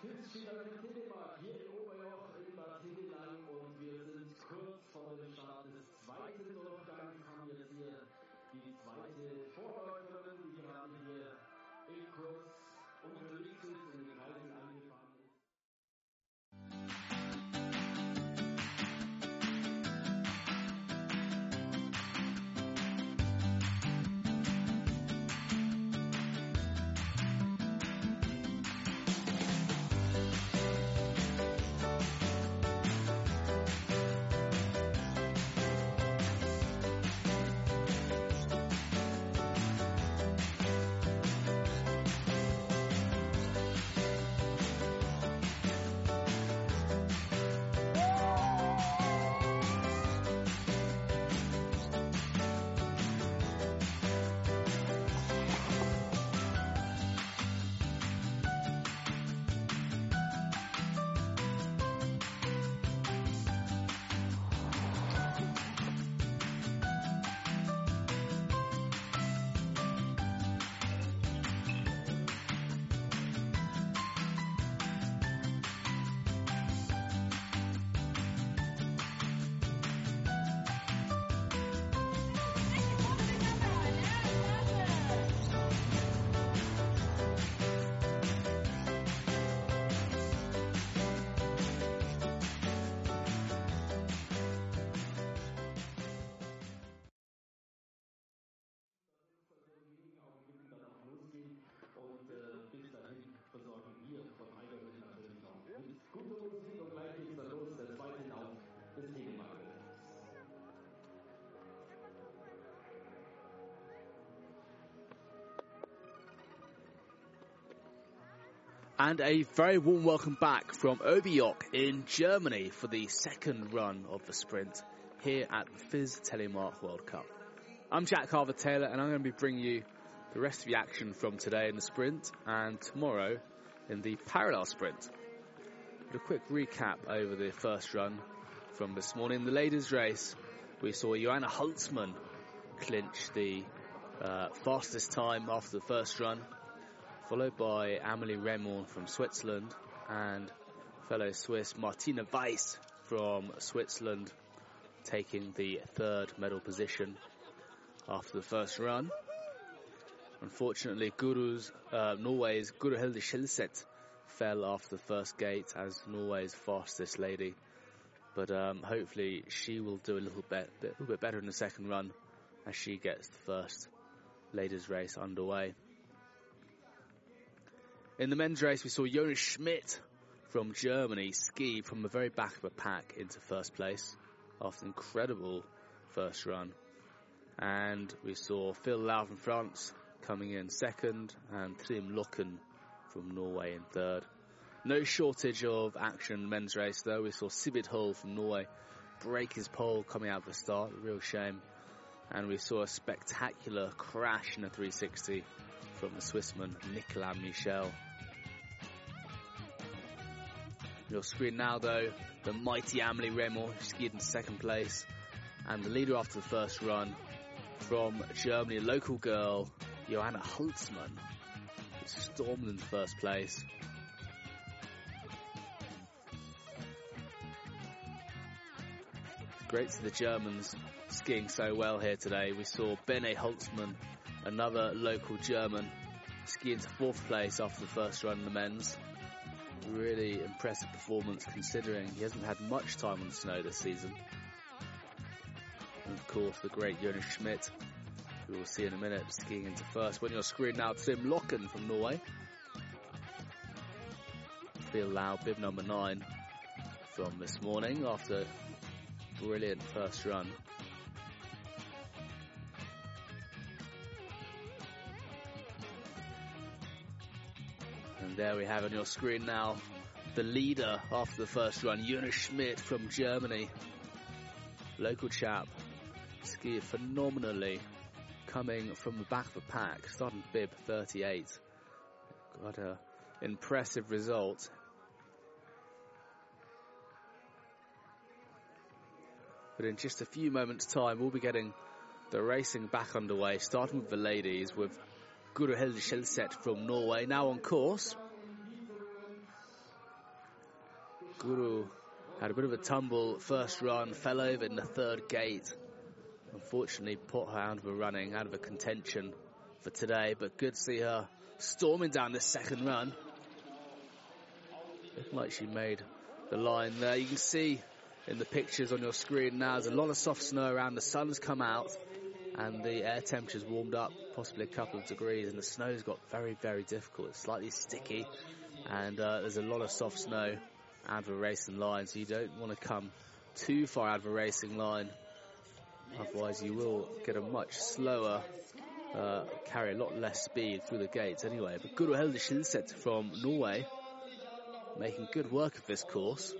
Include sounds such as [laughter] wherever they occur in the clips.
Quizschüler mit Telemark hier in Oberjoch in Bad Hindelang und wir sind kurz vor dem Start des And a very warm welcome back from Oberjoch in Germany for the second run of the sprint here at the FIS Telemark World Cup. I'm Jack Harvey Taylor and I'm going to be bringing you the rest of the action from today in the sprint and tomorrow in the parallel sprint. But a quick recap over the first run from this morning. The ladies' race, we saw Joanna Holzmann clinch the uh, fastest time after the first run, followed by Amelie Reymond from Switzerland and fellow Swiss Martina Weiss from Switzerland taking the third medal position after the first run. Unfortunately, Guro's, uh, Norway's Guro Hilde Skjelseth fell after the first gate as Norway's fastest lady. But um, hopefully she will do a little bit, a little bit better in the second run as she gets the first ladies race underway. In the men's race, we saw Jonas Schmidt from Germany ski from the very back of the pack into first place after an incredible first run. And we saw Phil Lau from France coming in second and Trym Loken from Norway in third. No shortage of action in the men's race though. We saw Sibit Hull from Norway break his pole coming out of the start. Real shame. And we saw a spectacular crash in a 360 from the Swissman Nicolas Michel. Your screen now though, the mighty Amelie Reymond skied in second place and the leader after the first run from Germany, local girl Johanna Holzmann, who stormed into first place. Great to the Germans skiing so well here today. We saw Bene Holzmann, another local German, ski into fourth place after the first run in the men's. Really impressive performance considering he hasn't had much time on the snow this season. And of course the great Jonas Schmidt, who we'll see in a minute, skiing into first. When you're screen now, Trym Loken from Norway. Phil Lau, bib number nine from this morning after brilliant first run. There we have on your screen now the leader after the first run, Jonas Schmidt from Germany. Local chap, skied phenomenally, coming from the back of the pack, starting bib 38. Got a impressive result. But in just a few moments' time, we'll be getting the racing back underway, starting with the ladies with Guro Hilde from Norway, now on course. Guro had a bit of a tumble first run, fell over in the third gate. Unfortunately, put her out of a running, out of a contention for today, but good to see her storming down the second run. Looking like she made the line there. You can see in the pictures on your screen now, there's a lot of soft snow around. The sun's come out and the air temperature's warmed up possibly a couple of degrees and the snow's got very, very difficult. It's slightly sticky and uh, there's a lot of soft snow out of a racing line, so you don't want to come too far out of a racing line. Otherwise, you will get a much slower, uh, carry a lot less speed through the gates anyway. But Guro Hilde Skjelseth from Norway, making good work of this course.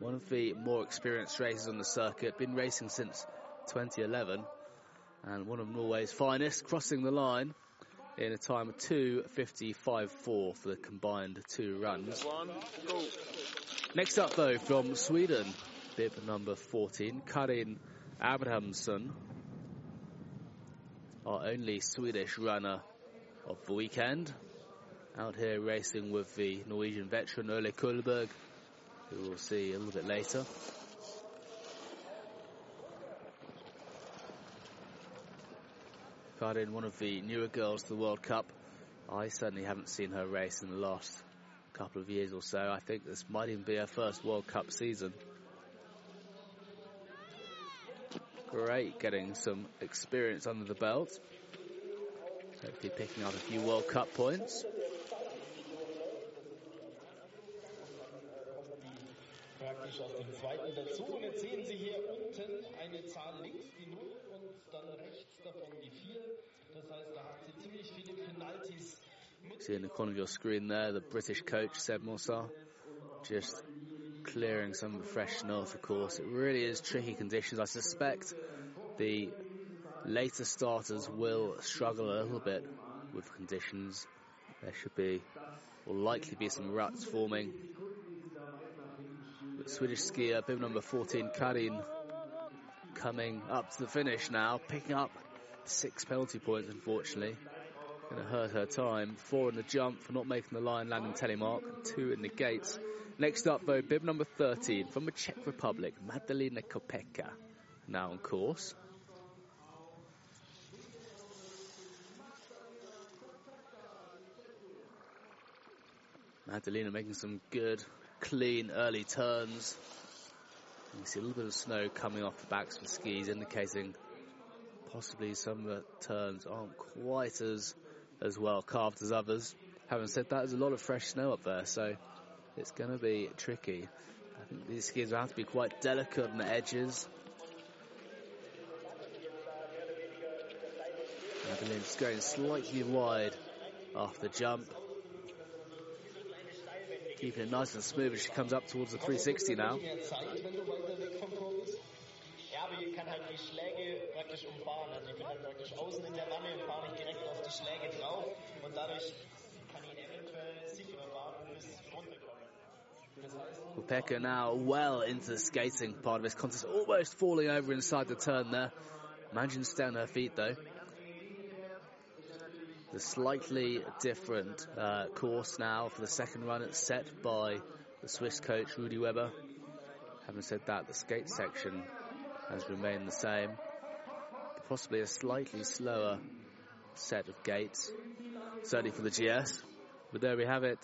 One of the more experienced racers on the circuit, been racing since 2011, and one of Norway's finest, crossing the line in a time of 2.55.4 for the combined two runs. Next up, though, from Sweden, bib number 14, Karin Abrahamsson, our only Swedish runner of the weekend. Out here racing with the Norwegian veteran Ole Kullberg, who we'll see a little bit later. Karin, one of the newer girls to the World Cup. I certainly haven't seen her race in the last couple of years or so. I think this might even be her first World Cup season. Great getting some experience under the belt. Hopefully picking up a few World Cup points. praktisch dem zweiten dazu. Und jetzt sehen Sie hier unten eine Zahl links, die 0 und dann rechts davon um, die 4. Das heißt, da hat sie ziemlich viele Penalties. See in the corner of your screen there, the British coach, Seb Mossar, just clearing some of fresh snow the course. It really is tricky conditions. I suspect the later starters will struggle a little bit with conditions. There should be, or likely be some ruts forming. But Swedish skier, bib number 14, Karin, coming up to the finish now, picking up six penalty points, unfortunately. Going to hurt her time. Four in the jump for not making the line, landing telemark. Two in the gates. Next up, though, bib number 13 from the Czech Republic, Madalina Kopeka, now on course. Madalina making some good, clean early turns. You see a little bit of snow coming off the backs of the skis, indicating possibly some of the turns aren't quite as as well carved as others. Having said that, there's a lot of fresh snow up there, so it's going to be tricky. I think these skis will have to be quite delicate on the edges. Madeline's going slightly wide after the jump. Keeping it nice and smooth as she comes up towards the 360 now. Schläge praktisch umfahren. Also ich bin dann praktisch außen in der Wanne fahre direkt auf die Schläge drauf und dadurch kann ich eventuell sicherer fahren bis runterkommen. Kopeka now well into the skating part of this contest, almost falling over inside the turn there. Managing to stay on her feet though. The slightly different uh, course now for the second run. It's set by the Swiss coach Rudy Weber. Having said that, the skate section has remained the same. Possibly a slightly slower set of gates, certainly for the GS. But there we have it.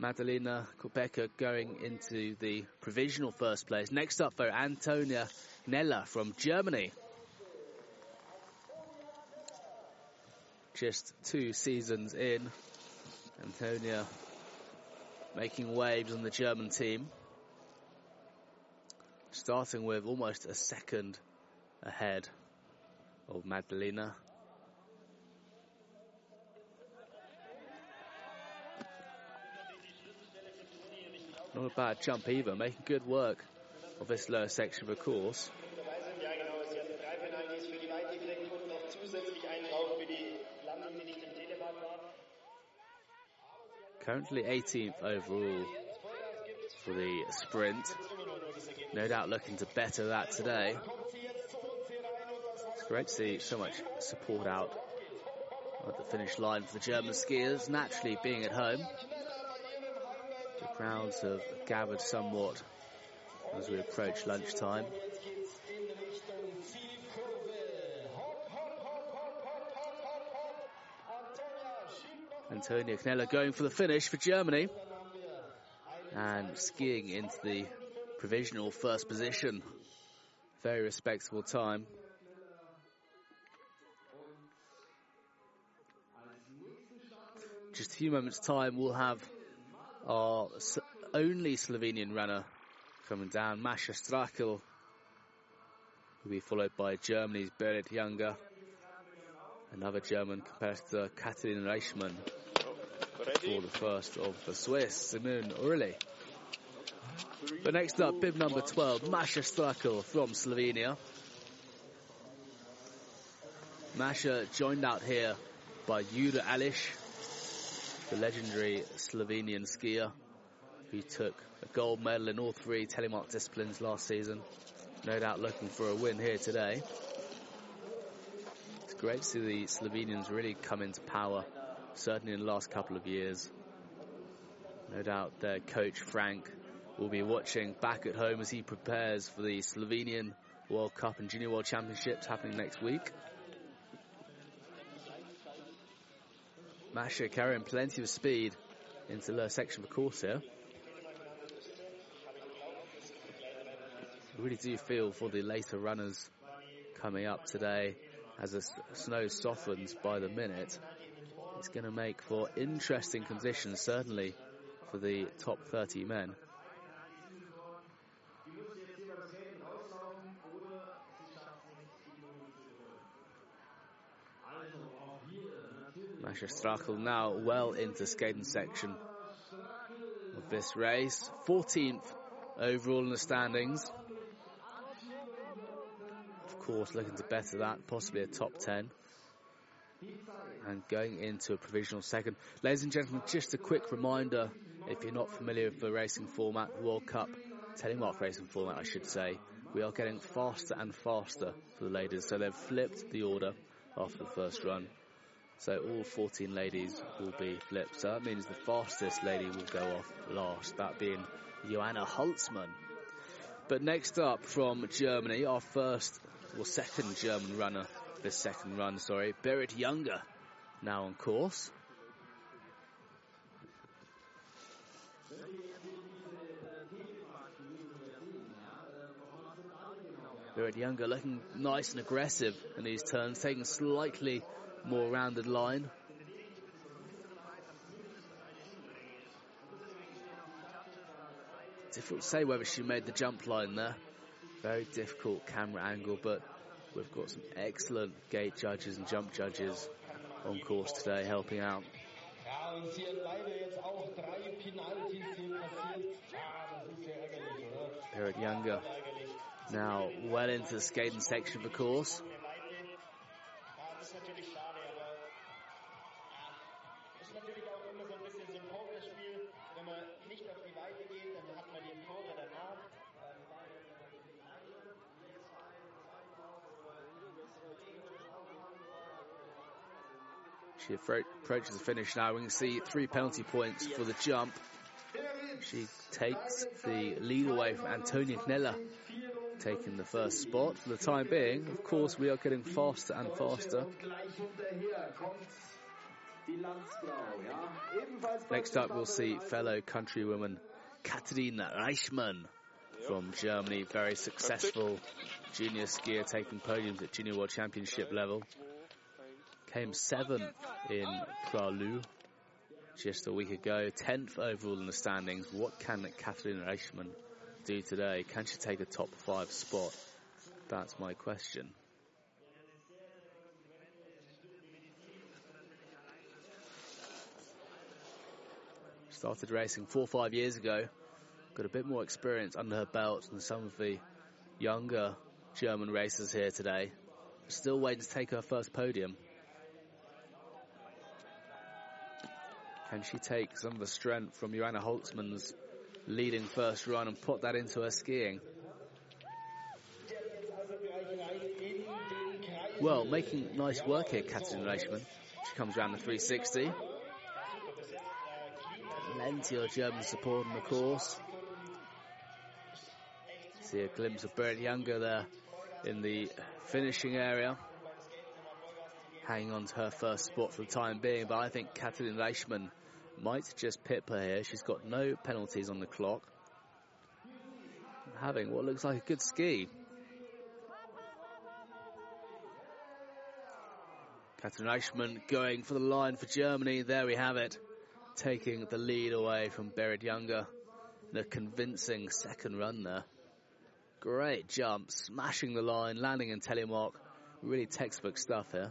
Madalina Kopeka going into the provisional first place. Next up, though, Antonia Kneller from Germany. Just two seasons in, Antonia making waves on the German team. Starting with almost a second ahead of Madalina. Not a bad jump either, making good work of this lower section of the course. Currently 18th overall for the sprint. No doubt looking to better that today. It's great to see so much support out at the finish line for the German skiers, naturally being at home. The crowds have gathered somewhat as we approach lunchtime. Antonia Kneller going for the finish for Germany and skiing into the provisional first position. Very respectable time. Just a few moments time we'll have our only Slovenian runner coming down, Masha Strakel, will be followed by Germany's Berit Younger, another German competitor, Katharina Reichmann, for the first of the Swiss, Simone Oehrli. But next up, bib number 12, Masha Strakel from Slovenia. Masha joined out here by Jure Alish, the legendary Slovenian skier who took a gold medal in all three telemark disciplines last season. No doubt looking for a win here today. It's great to see the Slovenians really come into power, certainly in the last couple of years. No doubt their coach Frank will be watching back at home as he prepares for the Slovenian World Cup and Junior World Championships happening next week. Masha carrying plenty of speed into the lower section of the course here. I really do feel for the later runners coming up today as the snow softens by the minute. It's going to make for interesting conditions, certainly for the top 30 men. Masha Strakel now well into the skating section of this race. 14th overall in the standings. Of course, looking to better that, possibly a top 10. And going into a provisional second. Ladies and gentlemen, just a quick reminder, if you're not familiar with the racing format, World Cup, telemark racing format, I should say, we are getting faster and faster for the ladies. So they've flipped the order after the first run. So all 14 ladies will be flipped. So that means the fastest lady will go off last, that being Joanna Holzmann. But next up from Germany, our first or second German runner, the second run, sorry, Berit Younger, now on course. Berit Younger looking nice and aggressive in these turns, taking slightly more rounded line. Difficult to say whether she made the jump line there. Very difficult camera angle, but we've got some excellent gate judges and jump judges on course today helping out. Berit Younger now well into the skating section of the course. She approaches the finish now. We can see three penalty points for the jump. She takes the lead away from Antonia Kneller, taking the first spot for the time being. Of course, we are getting faster and faster. Next up, we'll see fellow countrywoman Katharina Reichmann from Germany, very successful junior skier taking podiums at Junior World Championship level. Came seventh in Pra-Loup just a week ago, 10th overall in the standings. What can Katharina Reichmann do today? Can she take a top five spot? That's my question. Started racing four or five years ago. Got a bit more experience under her belt than some of the younger German racers here today. Still waiting to take her first podium. Can she take some of the strength from Joanna Holzmann's leading first run and put that into her skiing? Well, making nice work here, Katrin Reichmann. She comes around the 360. plenty of German support on the course. See a glimpse of Berit Younger there in the finishing area. Hanging on to her first spot for the time being, but I think Katalin Reichmann might just pip her here. She's got no penalties on the clock. Having what looks like a good ski. Katalin Reichmann going for the line for Germany. There we have it. Taking the lead away from Berit Younger. A convincing second run there. Great jump, smashing the line, landing in telemark. Really textbook stuff here.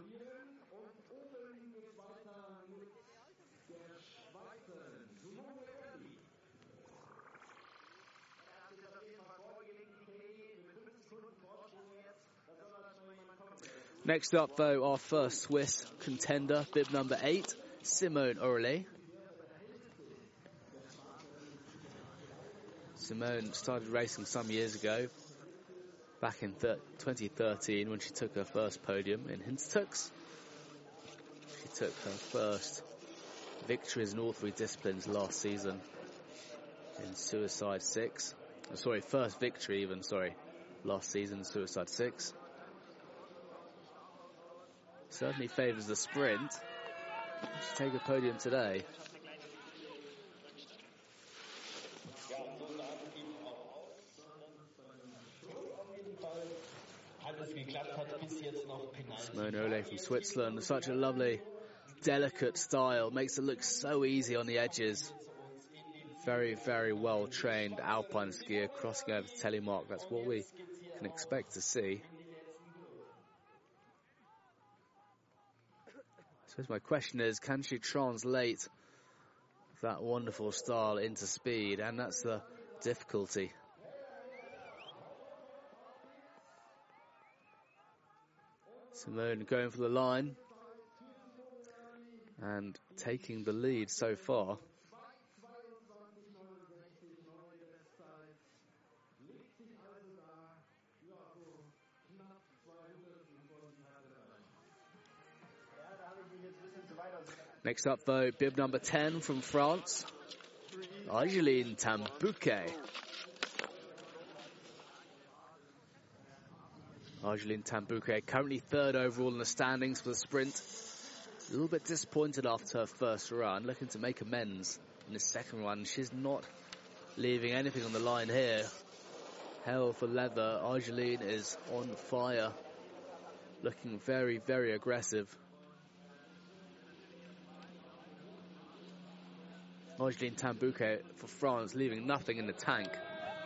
Next up, though, our first Swiss contender, bib number eight, Simone Oehrli. Simone started racing some years ago, back in 2013 when she took her first podium in Hintertux. She took her first victories in all three disciplines last season in Suicide 6. Oh, sorry, first victory even, sorry, last season, Suicide 6 certainly favours the sprint. She take a podium today. Simone Oehrli from Switzerland, such a lovely, delicate style, makes it look so easy on the edges. Very, very well trained alpine skier crossing over to Telemark. That's what we can expect to see. So my question is, can she translate that wonderful style into speed? And that's the difficulty. Simone going for the line and taking the lead so far. Next up, though, bib number 10 from France, Argeline Tan-Bouquet. Argeline Tan-Bouquet currently third overall in the standings for the sprint. A little bit disappointed after her first run, looking to make amends in the second run. She's not leaving anything on the line here. Hell for leather. Argeline is on fire, looking very, very aggressive. Argeline Tan-Bouquet for France, leaving nothing in the tank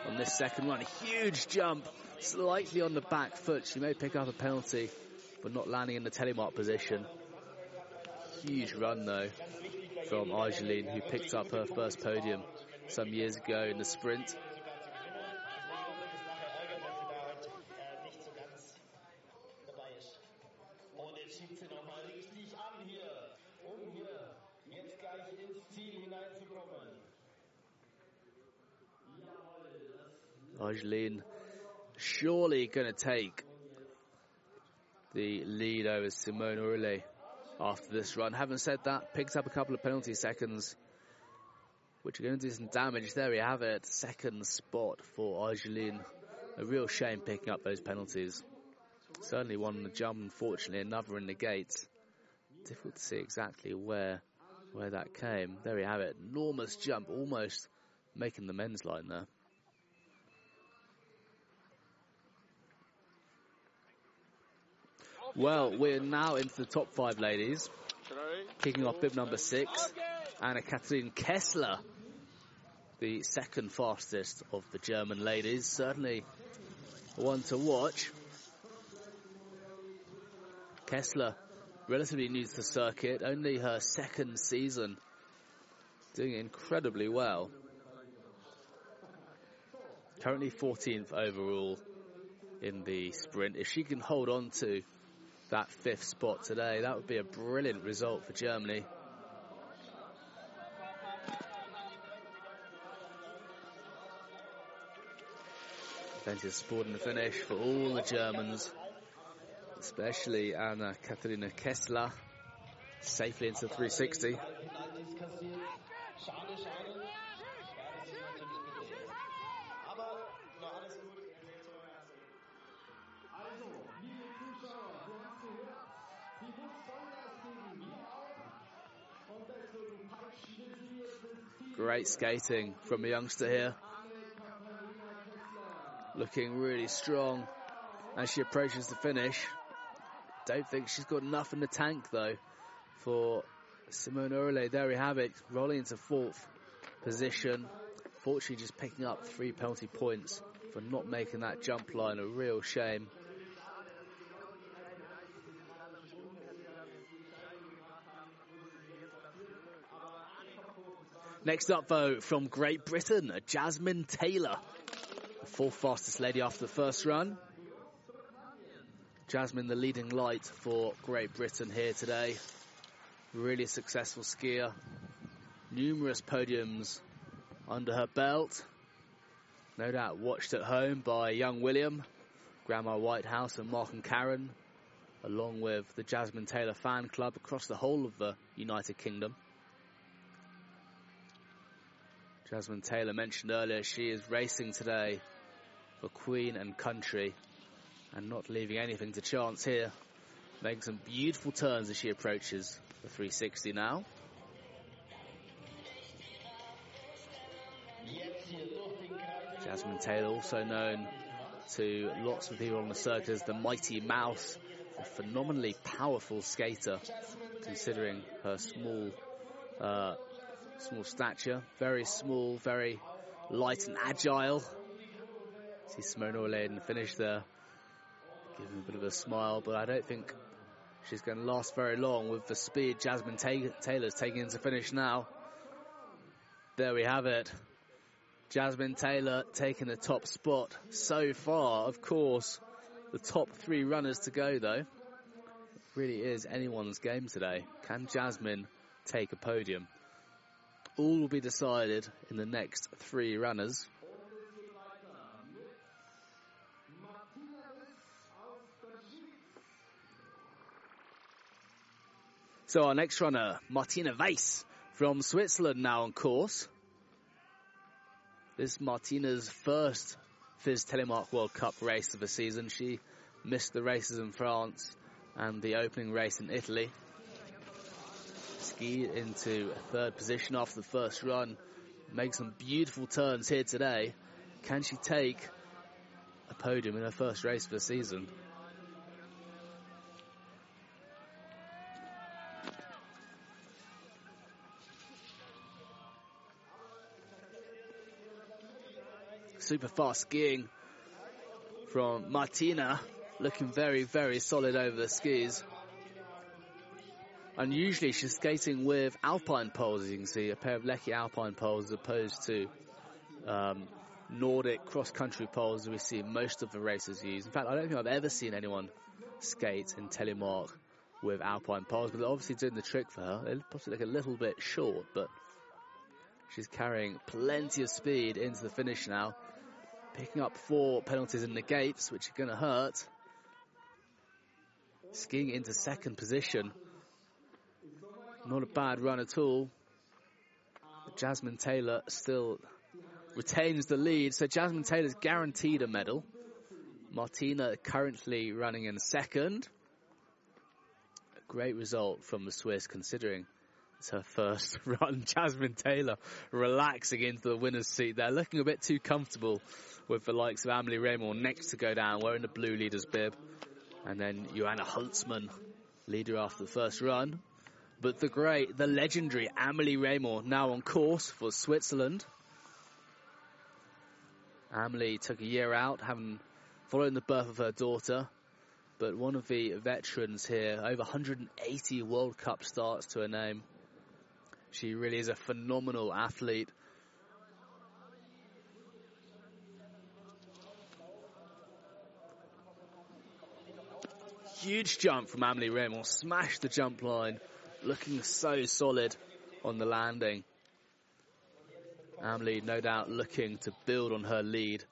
on this second run. A huge jump, slightly on the back foot. She may pick up a penalty, but not landing in the telemark position. Huge run, though, from Argeline, who picked up her first podium some years ago in the sprint. Argeline surely going to take the lead over Simone Oehrli after this run. Having said that, picked up a couple of penalty seconds, which are going to do some damage. There we have it. Second spot for Argeline. A real shame picking up those penalties. Certainly one in the jump, unfortunately, another in the gates. Difficult to see exactly where where that came. There we have it. Enormous jump, almost making the men's line there. Well, we're now into the top five ladies. Kicking off bib number six, Anna Kathleen Kessler, the second fastest of the German ladies. Certainly one to watch. Kessler, relatively new to the circuit, only her second season, doing incredibly well. Currently 14th overall in the sprint. If she can hold on to that fifth spot today. That would be a brilliant result for Germany. Plenty sport in the finish for all the Germans, especially Anna Katharina Kessler, safely into 360. Great skating from a youngster here. Looking really strong as she approaches the finish. Don't think she's got enough in the tank though for Simone Oehrli. There we have it, rolling into fourth position. Fortunately, just picking up three penalty points for not making that jump line. A real shame. Next up, though, from Great Britain, Jasmine Taylor, the fourth fastest lady after the first run. Jasmine, the leading light for Great Britain here today. Really successful skier. Numerous podiums under her belt. No doubt watched at home by young William, Grandma Whitehouse and Mark and Karen, along with the Jasmine Taylor fan club across the whole of the United Kingdom. Jasmine Taylor mentioned earlier she is racing today for Queen and Country and not leaving anything to chance here. Making some beautiful turns as she approaches the 360 now. Jasmine Taylor also known to lots of people on the circuit as the Mighty Mouse, a phenomenally powerful skater considering her small uh, Small stature, very small, very light and agile. See Simone the finish there. give Giving a bit of a smile, but I don't think she's going to last very long with the speed Jasmine Taylor's taking into finish now. There we have it. Jasmine Taylor taking the top spot so far. Of course, the top three runners to go though. It really is anyone's game today. Can Jasmine take a podium? All will be decided in the next three runners. So our next runner, Martina Weiss from Switzerland now on course. This Martina's first FIS Telemark World Cup race of the season. She missed the races in France and the opening race in Italy into third position after the first run. Make some beautiful turns here today. Can she take a podium in her first race of the season? Super fast skiing from Martina, looking very, very solid over the skis. And usually she's skating with alpine poles, as you can see, a pair of Leki alpine poles as opposed to um, Nordic cross-country poles we see most of the racers use. In fact, I don't think I've ever seen anyone skate in telemark with alpine poles, but they're obviously doing the trick for her. They possibly look a little bit short, but she's carrying plenty of speed into the finish now. Picking up four penalties in the gates, which are going to hurt. Skiing into second position. Not a bad run at all. Jasmine Taylor still retains the lead. So Jasmine Taylor's guaranteed a medal. Martina currently running in second. A great result from the Swiss considering it's her first [laughs] run. Jasmine Taylor relaxing into the winner's seat there, looking a bit too comfortable with the likes of Amelie Reymond next to go down, wearing the blue leader's bib. And then Johanna Huntsman, leader after the first run. But the great, the legendary Amelie Reymond now on course for Switzerland. Amelie took a year out, having following the birth of her daughter. But one of the veterans here, over 180 World Cup starts to her name. She really is a phenomenal athlete. Huge jump from Amelie Reymond, smashed the jump line looking so solid on the landing. Amelie, no doubt, looking to build on her lead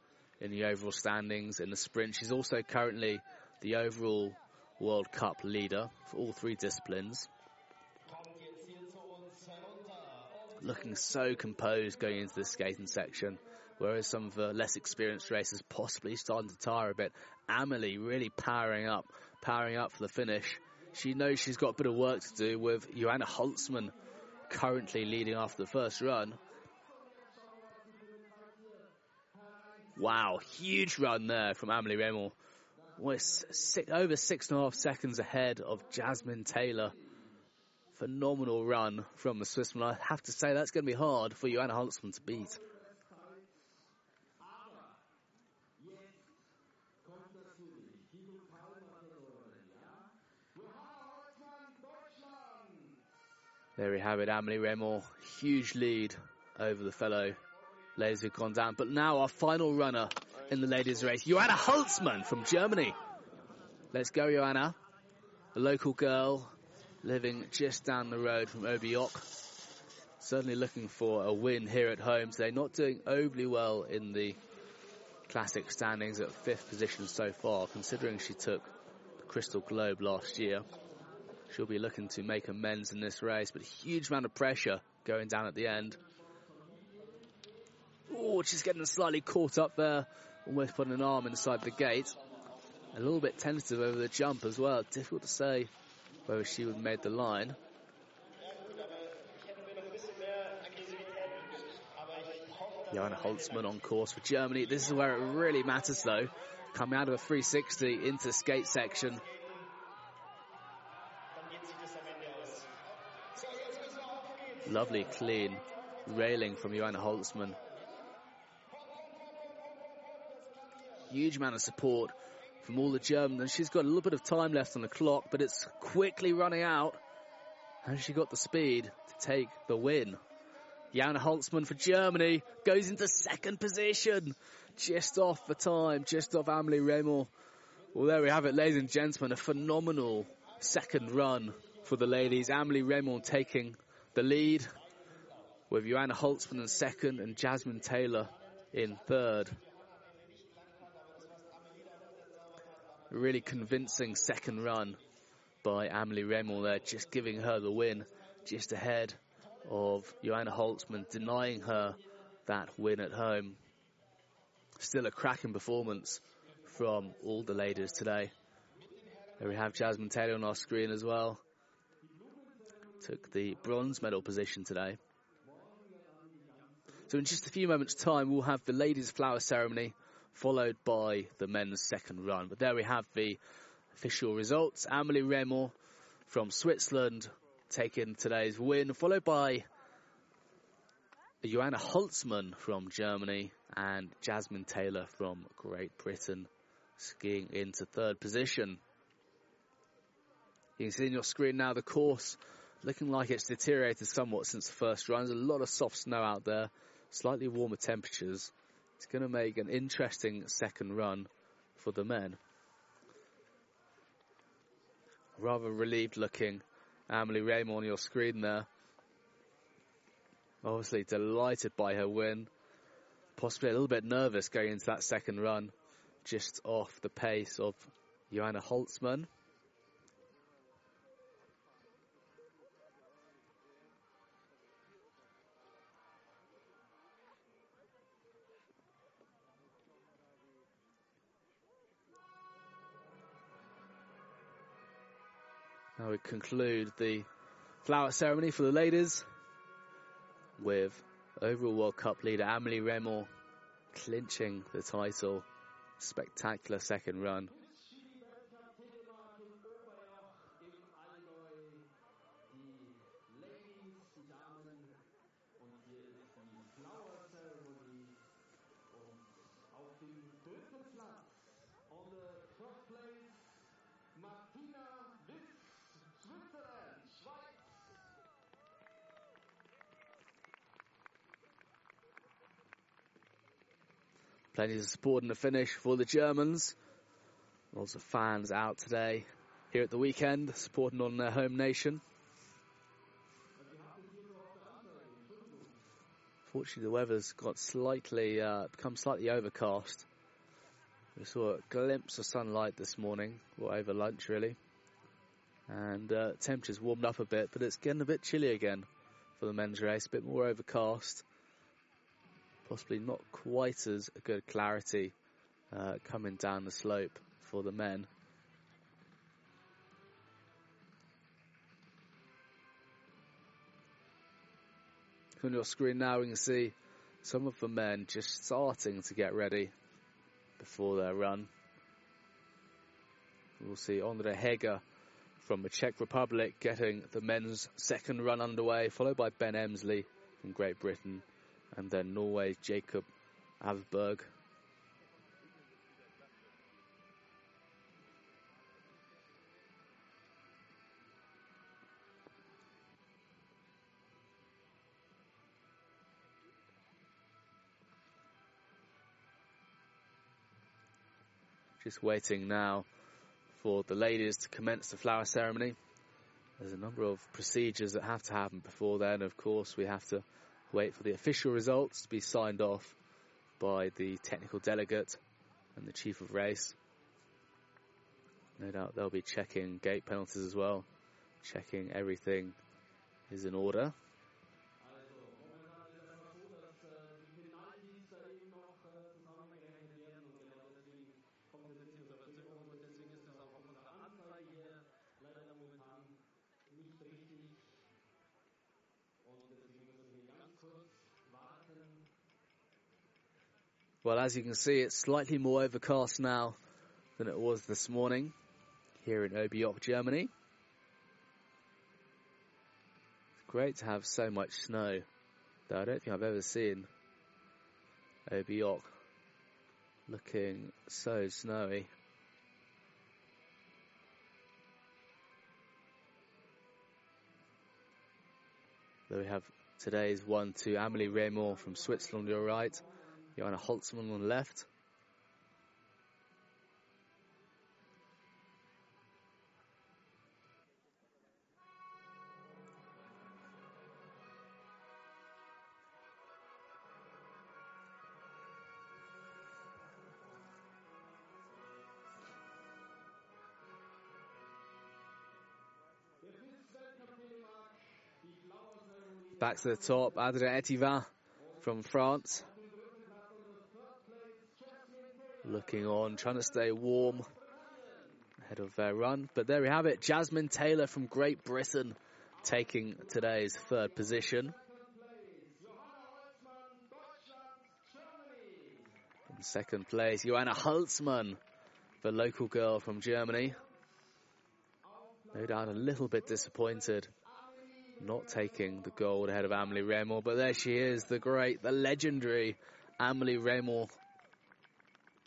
in the overall standings in the sprint. She's also currently the overall World Cup leader for all three disciplines. Looking so composed going into the skating section, whereas some of the less experienced racers possibly starting to tire a bit. Amelie really powering up, powering up for the finish she knows she's got a bit of work to do with Joanna Holzmann currently leading after the first run. Wow, huge run there from Amelie Reymond. Was six, over six and a half seconds ahead of Jasmine Taylor. Phenomenal run from the Swissman. I have to say that's going to be hard for Joanna Holzmann to beat. There we have it, Amelie Reymond, huge lead over the fellow ladies who've gone down. But now our final runner in the ladies' race, Joanna Holzmann from Germany. Let's go, Joanna. A local girl living just down the road from Oberjoch. Certainly looking for a win here at home today. Not doing overly well in the classic standings at fifth position so far, considering she took the Crystal Globe last year. She'll be looking to make amends in this race, but a huge amount of pressure going down at the end. Oh, she's getting slightly caught up there, almost putting an arm inside the gate. A little bit tentative over the jump as well. Difficult to say whether she would have made the line. Johanna Holzmann on course for Germany. This is where it really matters though. Coming out of a 360 into skate section. Lovely clean railing from Johanna Holzmann. Huge amount of support from all the Germans. And she's got a little bit of time left on the clock, but it's quickly running out. And she got the speed to take the win. Johanna Holzmann for Germany goes into second position. Just off the time, just off Amelie Reymond. Well, there we have it, ladies and gentlemen. A phenomenal second run for the ladies. Amelie Reymond taking the lead with Joanna Holzmann in second and Jasmine Taylor in third. Really convincing second run by Amelie Reymond there, just giving her the win just ahead of Joanna Holzmann, denying her that win at home. Still a cracking performance from all the ladies today. There we have Jasmine Taylor on our screen as well took the bronze medal position today. So in just a few moments time we'll have the ladies flower ceremony followed by the men's second run. But there we have the official results. Amelie Reymond from Switzerland taking today's win followed by Joanna Holzmann from Germany and Jasmine Taylor from Great Britain skiing into third position. You can see on your screen now the course looking like it's deteriorated somewhat since the first run. There's a lot of soft snow out there, slightly warmer temperatures. It's going to make an interesting second run for the men. Rather relieved looking Amelie Reymond on your screen there. Obviously delighted by her win. Possibly a little bit nervous going into that second run. Just off the pace of Joanna Holzmann. Now we conclude the flower ceremony for the ladies with overall World Cup leader Amelie Reymond clinching the title. Spectacular second run. Plenty of support in the finish for the Germans. Lots of fans out today here at the weekend supporting on their home nation. Fortunately, the weather's got slightly, uh, become slightly overcast. We saw a glimpse of sunlight this morning, or over lunch really. And uh, temperatures warmed up a bit, but it's getting a bit chilly again for the men's race, a bit more overcast possibly not quite as good clarity uh, coming down the slope for the men. On your screen now, we can see some of the men just starting to get ready before their run. We'll see Andre Heger from the Czech Republic getting the men's second run underway, followed by Ben Emsley from Great Britain, and then Norway's Jacob Avberg. Just waiting now for the ladies to commence the flower ceremony. There's a number of procedures that have to happen before then. Of course, we have to wait for the official results to be signed off by the technical delegate and the chief of race. No doubt they'll be checking gate penalties as well, checking everything is in order. Well, as you can see, it's slightly more overcast now than it was this morning here in Oberjoch, Germany. It's great to have so much snow, though I don't think I've ever seen Oberjoch looking so snowy. There we have today's one to Amelie Reymond from Switzerland, you're right. Johanna Holzmann on the left. Back to the top, Adrien Etivin from France. Looking on, trying to stay warm ahead of their run. But there we have it, Jasmine Taylor from Great Britain taking today's third position. In second place, Joanna Holzmann, the local girl from Germany. No doubt a little bit disappointed not taking the gold ahead of Amelie Reymond, but there she is, the great, the legendary Amelie Reymond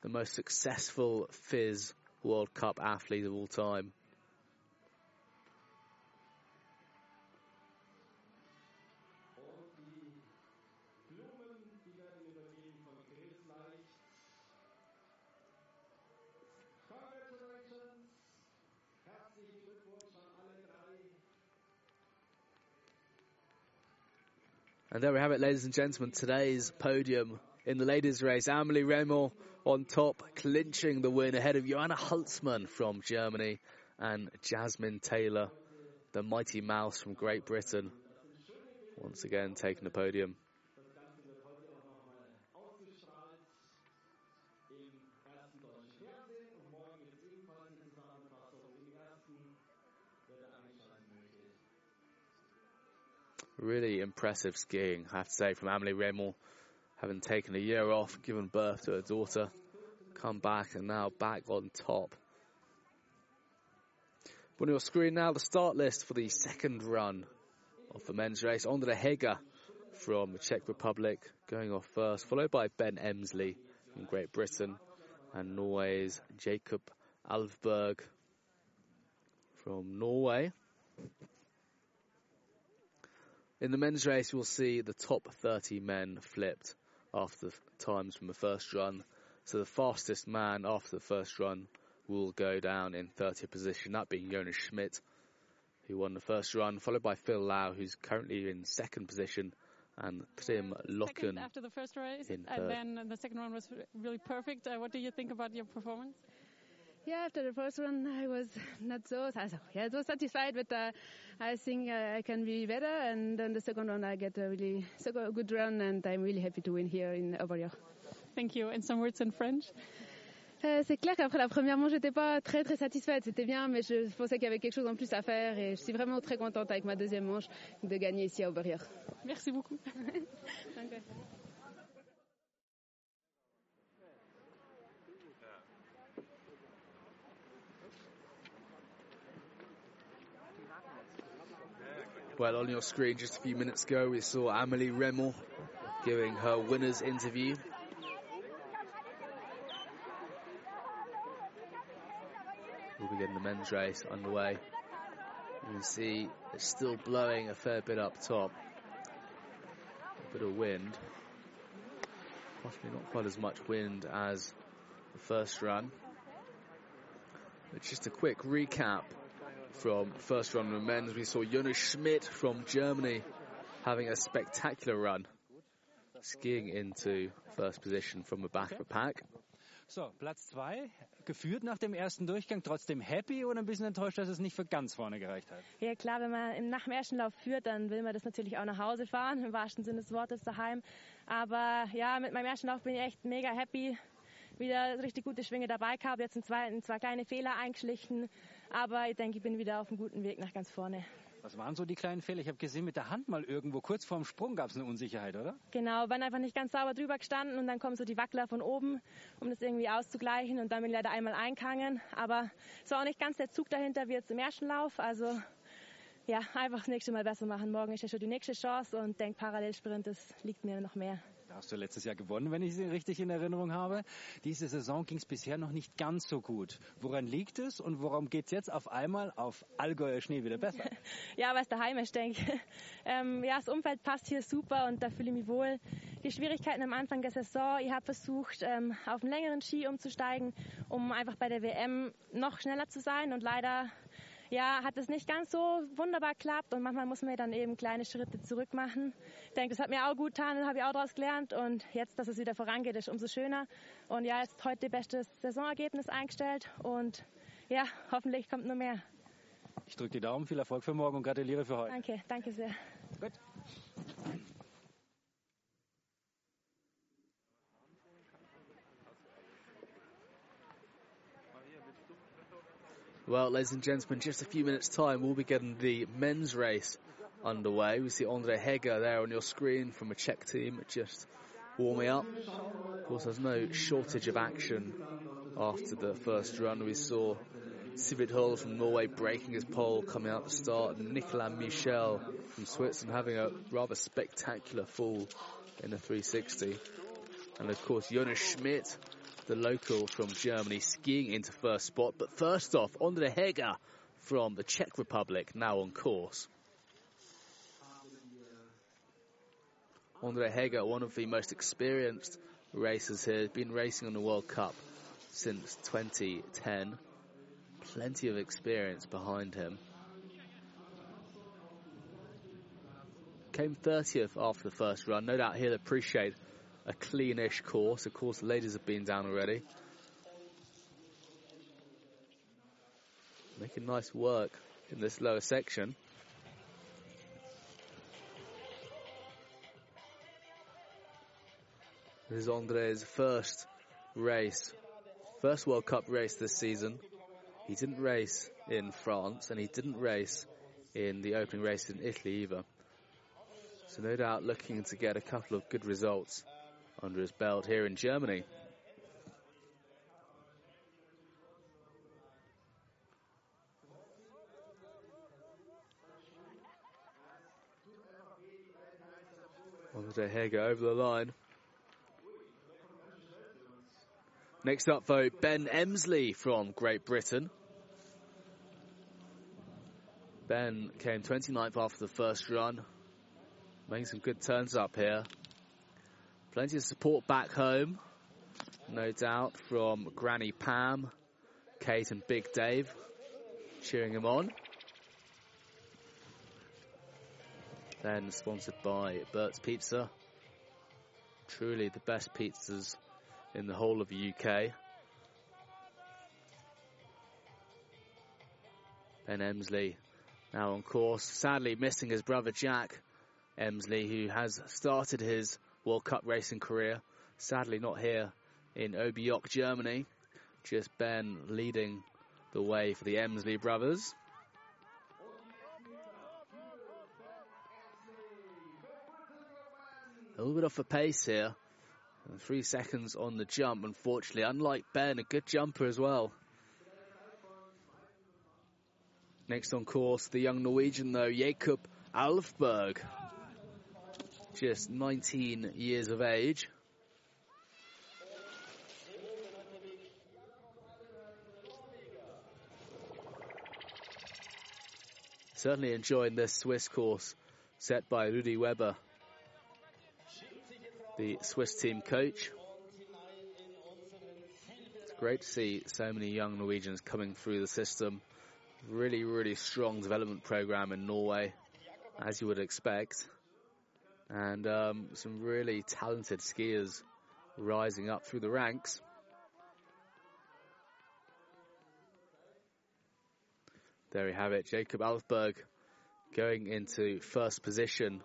the most successful FIS World Cup athlete of all time. And there we have it, ladies and gentlemen, today's podium in the ladies' race. Amelie Reymond on top, clinching the win ahead of Joanna Holzmann from Germany and Jasmine Taylor, the mighty mouse from Great Britain, once again taking the podium. Really impressive skiing, I have to say, from Amelie Reymond having taken a year off, given birth to a daughter, come back and now back on top. On your screen now, the start list for the second run of the men's race. Andre Heger from the Czech Republic going off first, followed by Ben Emsley from Great Britain and Norway's Jacob Alvberg from Norway. In the men's race, we'll see the top 30 men flipped after the times from the first run. So the fastest man after the first run will go down in 30th position, that being Jonas Schmidt, who won the first run, followed by Phil Lau, who's currently in second position, and Trym Loken. after the first race, and then the second one was really perfect. Uh, what do you think about your performance? Yeah, after the first one, I was [laughs] not so. Yeah, it was satisfied, but uh, I think uh, I can be better. And then the second one, I get a really so good run, and I'm really happy to win here in Oberjoch. Thank you. And some words in French? Euh, c'est clair qu'après la première manche, j'étais pas très très satisfaite. C'était bien, mais je pensais qu'il y avait quelque chose en plus à faire et je suis vraiment très contente avec ma deuxième manche de gagner ici à Oberjoch. Merci beaucoup. [laughs] Well, on your screen just a few minutes ago, we saw Amelie Reymond giving her winner's interview. We'll be getting the men's race underway. You can see it's still blowing a fair bit up top. A bit of wind. Possibly not quite as much wind as the first run. But just a quick recap from first run of men's. We saw Jonas Schmidt from Germany having a spectacular run, skiing into first position from the back of the pack. So, Platz 2, geführt nach dem ersten Durchgang, trotzdem happy oder ein bisschen enttäuscht, dass es nicht für ganz vorne gereicht hat? Ja klar, wenn man nach dem ersten Lauf führt, dann will man das natürlich auch nach Hause fahren, im wahrsten Sinne des Wortes daheim. Aber ja, mit meinem ersten Lauf bin ich echt mega happy. Wieder richtig gute Schwinge dabei gehabt, jetzt im zweiten zwei kleine Fehler eingeschlichen. Aber ich denke, ich bin wieder auf einem guten Weg nach ganz vorne. Was waren so die kleinen Fehler? Ich habe gesehen, mit der Hand mal irgendwo kurz vorm Sprung gab es eine Unsicherheit, oder? Genau, bin einfach nicht ganz sauber drüber gestanden und dann kommen so die Wackler von oben, um das irgendwie auszugleichen und dann bin ich leider einmal eingegangen. Aber es war auch nicht ganz der Zug dahinter wie jetzt im ersten Lauf. Also ja, einfach das nächste Mal besser machen. Morgen ist ja schon die nächste Chance und denke, Parallelsprint, das liegt mir noch mehr. Da hast du letztes Jahr gewonnen, wenn ich es richtig in Erinnerung habe. Diese Saison ging es bisher noch nicht ganz so gut. Woran liegt es und worum geht es jetzt auf einmal auf Allgäuer Schnee wieder besser? [laughs] ja, weil es daheim ist, denke ich. [laughs] Ähm, ja, das Umfeld passt hier super und da fühle ich mich wohl. Die Schwierigkeiten am Anfang der Saison, ich habe versucht, ähm, auf einen längeren Ski umzusteigen, um einfach bei der WM noch schneller zu sein und leider ja, hat es nicht ganz so wunderbar geklappt und manchmal muss man dann eben kleine Schritte zurück machen. Ich denke, das hat mir auch gut getan, das habe ich auch daraus gelernt und jetzt, dass es wieder vorangeht, ist umso schöner. Und ja, jetzt heute bestes Saisonergebnis eingestellt und ja, hoffentlich kommt nur mehr. Ich drücke die Daumen, viel Erfolg für morgen und gratuliere für heute. Danke, danke sehr. Gut. Well, ladies and gentlemen, just a few minutes' time, we'll be getting the men's race underway. We see Andre Heger there on your screen from a Czech team just warming up. Of course, there's no shortage of action after the first run. We saw Sivert Hull from Norway breaking his pole coming out the start, and Nicolas Michel from Switzerland having a rather spectacular fall in the 360. And of course, Jonas Schmidt the local from Germany, skiing into first spot. But first off, Andre Heger from the Czech Republic, now on course. Andre Heger, one of the most experienced racers here, been racing on the World Cup since 2010. Plenty of experience behind him. Came 30th after the first run. No doubt he'll appreciate a cleanish course. Of course, the ladies have been down already. Making nice work in this lower section. This is Andre's first race, first World Cup race this season. He didn't race in France and he didn't race in the opening race in Italy either. So no doubt looking to get a couple of good results under his belt here in Germany. Andre Heger over the line. Next up, though, Ben Emsley from Great Britain. Ben came 29th after the first run, making some good turns up here. Plenty of support back home, no doubt, from Granny Pam, Kate and Big Dave cheering him on. Then sponsored by Bert's Pizza. Truly the best pizzas in the whole of the UK. Ben Emsley now on course, sadly missing his brother Jack Emsley, who has started his World Cup racing career. Sadly, not here in Oberjoch, Germany. Just Ben leading the way for the Emsley brothers. A little bit off the pace here. Three seconds on the jump, unfortunately. Unlike Ben, a good jumper as well. Next on course, the young Norwegian, though, Jakob Alfberg, just 19 years of age. Certainly enjoying this Swiss course set by Rudi Weber, the Swiss team coach. It's great to see so many young Norwegians coming through the system. Really, really strong development program in Norway, as you would expect. And um, some really talented skiers rising up through the ranks. There we have it. Jakob Alfberg going into first position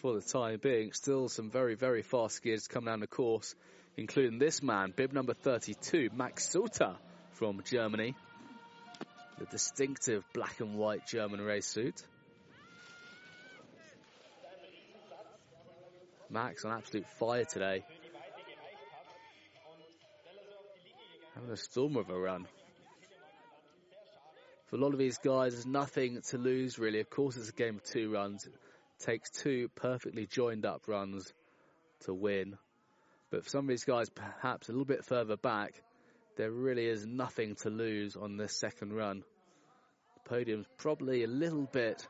for the time being. Still some very, very fast skiers coming down the course, including this man, bib number 32, Max Suter from Germany. The distinctive black and white German race suit. Max on absolute fire today. Having a storm of a run for a lot of these guys, there's nothing to lose really. Of course, it's a game of two runs. It takes two perfectly joined up runs to win. But for some of these guys, perhaps a little bit further back, there really is nothing to lose on this second run. The podium's probably a little bit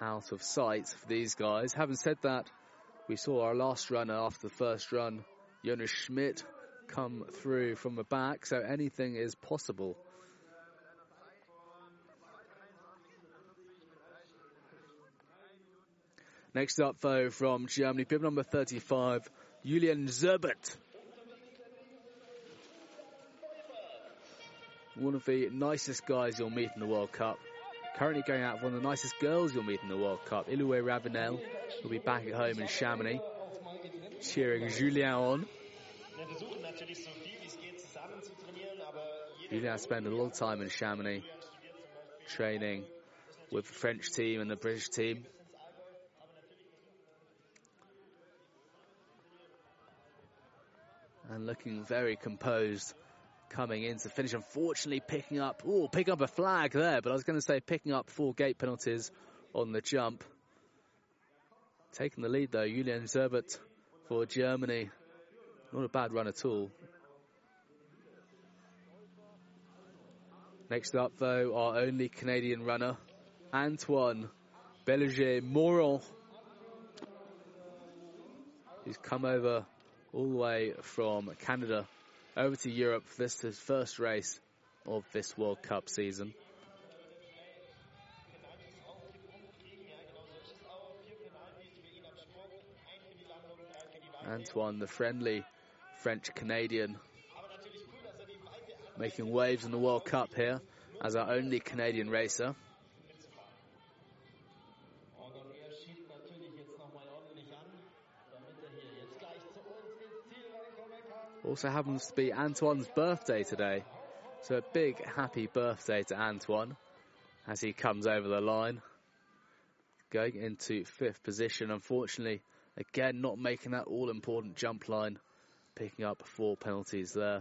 out of sight for these guys. Having said that, we saw our last runner after the first run, Jonas Schmidt, come through from the back, so anything is possible. Next up, though, from Germany, bib number 35, Julian Zerbert. One of the nicest guys you'll meet in the World Cup. Currently going out with one of the nicest girls you'll meet in the World Cup. Iloué Ravenel will be back at home in Chamonix, cheering Julien on. Julien spent a lot of time in Chamonix training with the French team and the British team. and looking very composed coming in to finish. Unfortunately, picking up, oh, picking up a flag there, but I was going to say picking up four gate penalties on the jump. Taking the lead though, Julian Zerbert for Germany. Not a bad run at all. Next up, though, our only Canadian runner, Antoine Belanger Moron, who's come over all the way from Canada over to Europe. For this is his first race of this World Cup season. Antoine, the friendly French Canadian, making waves in the World Cup here as our only Canadian racer. Also happens to be Antoine's birthday today. So a big happy birthday to Antoine as he comes over the line. Going into fifth position, unfortunately, again not making that all important jump line, picking up four penalties there.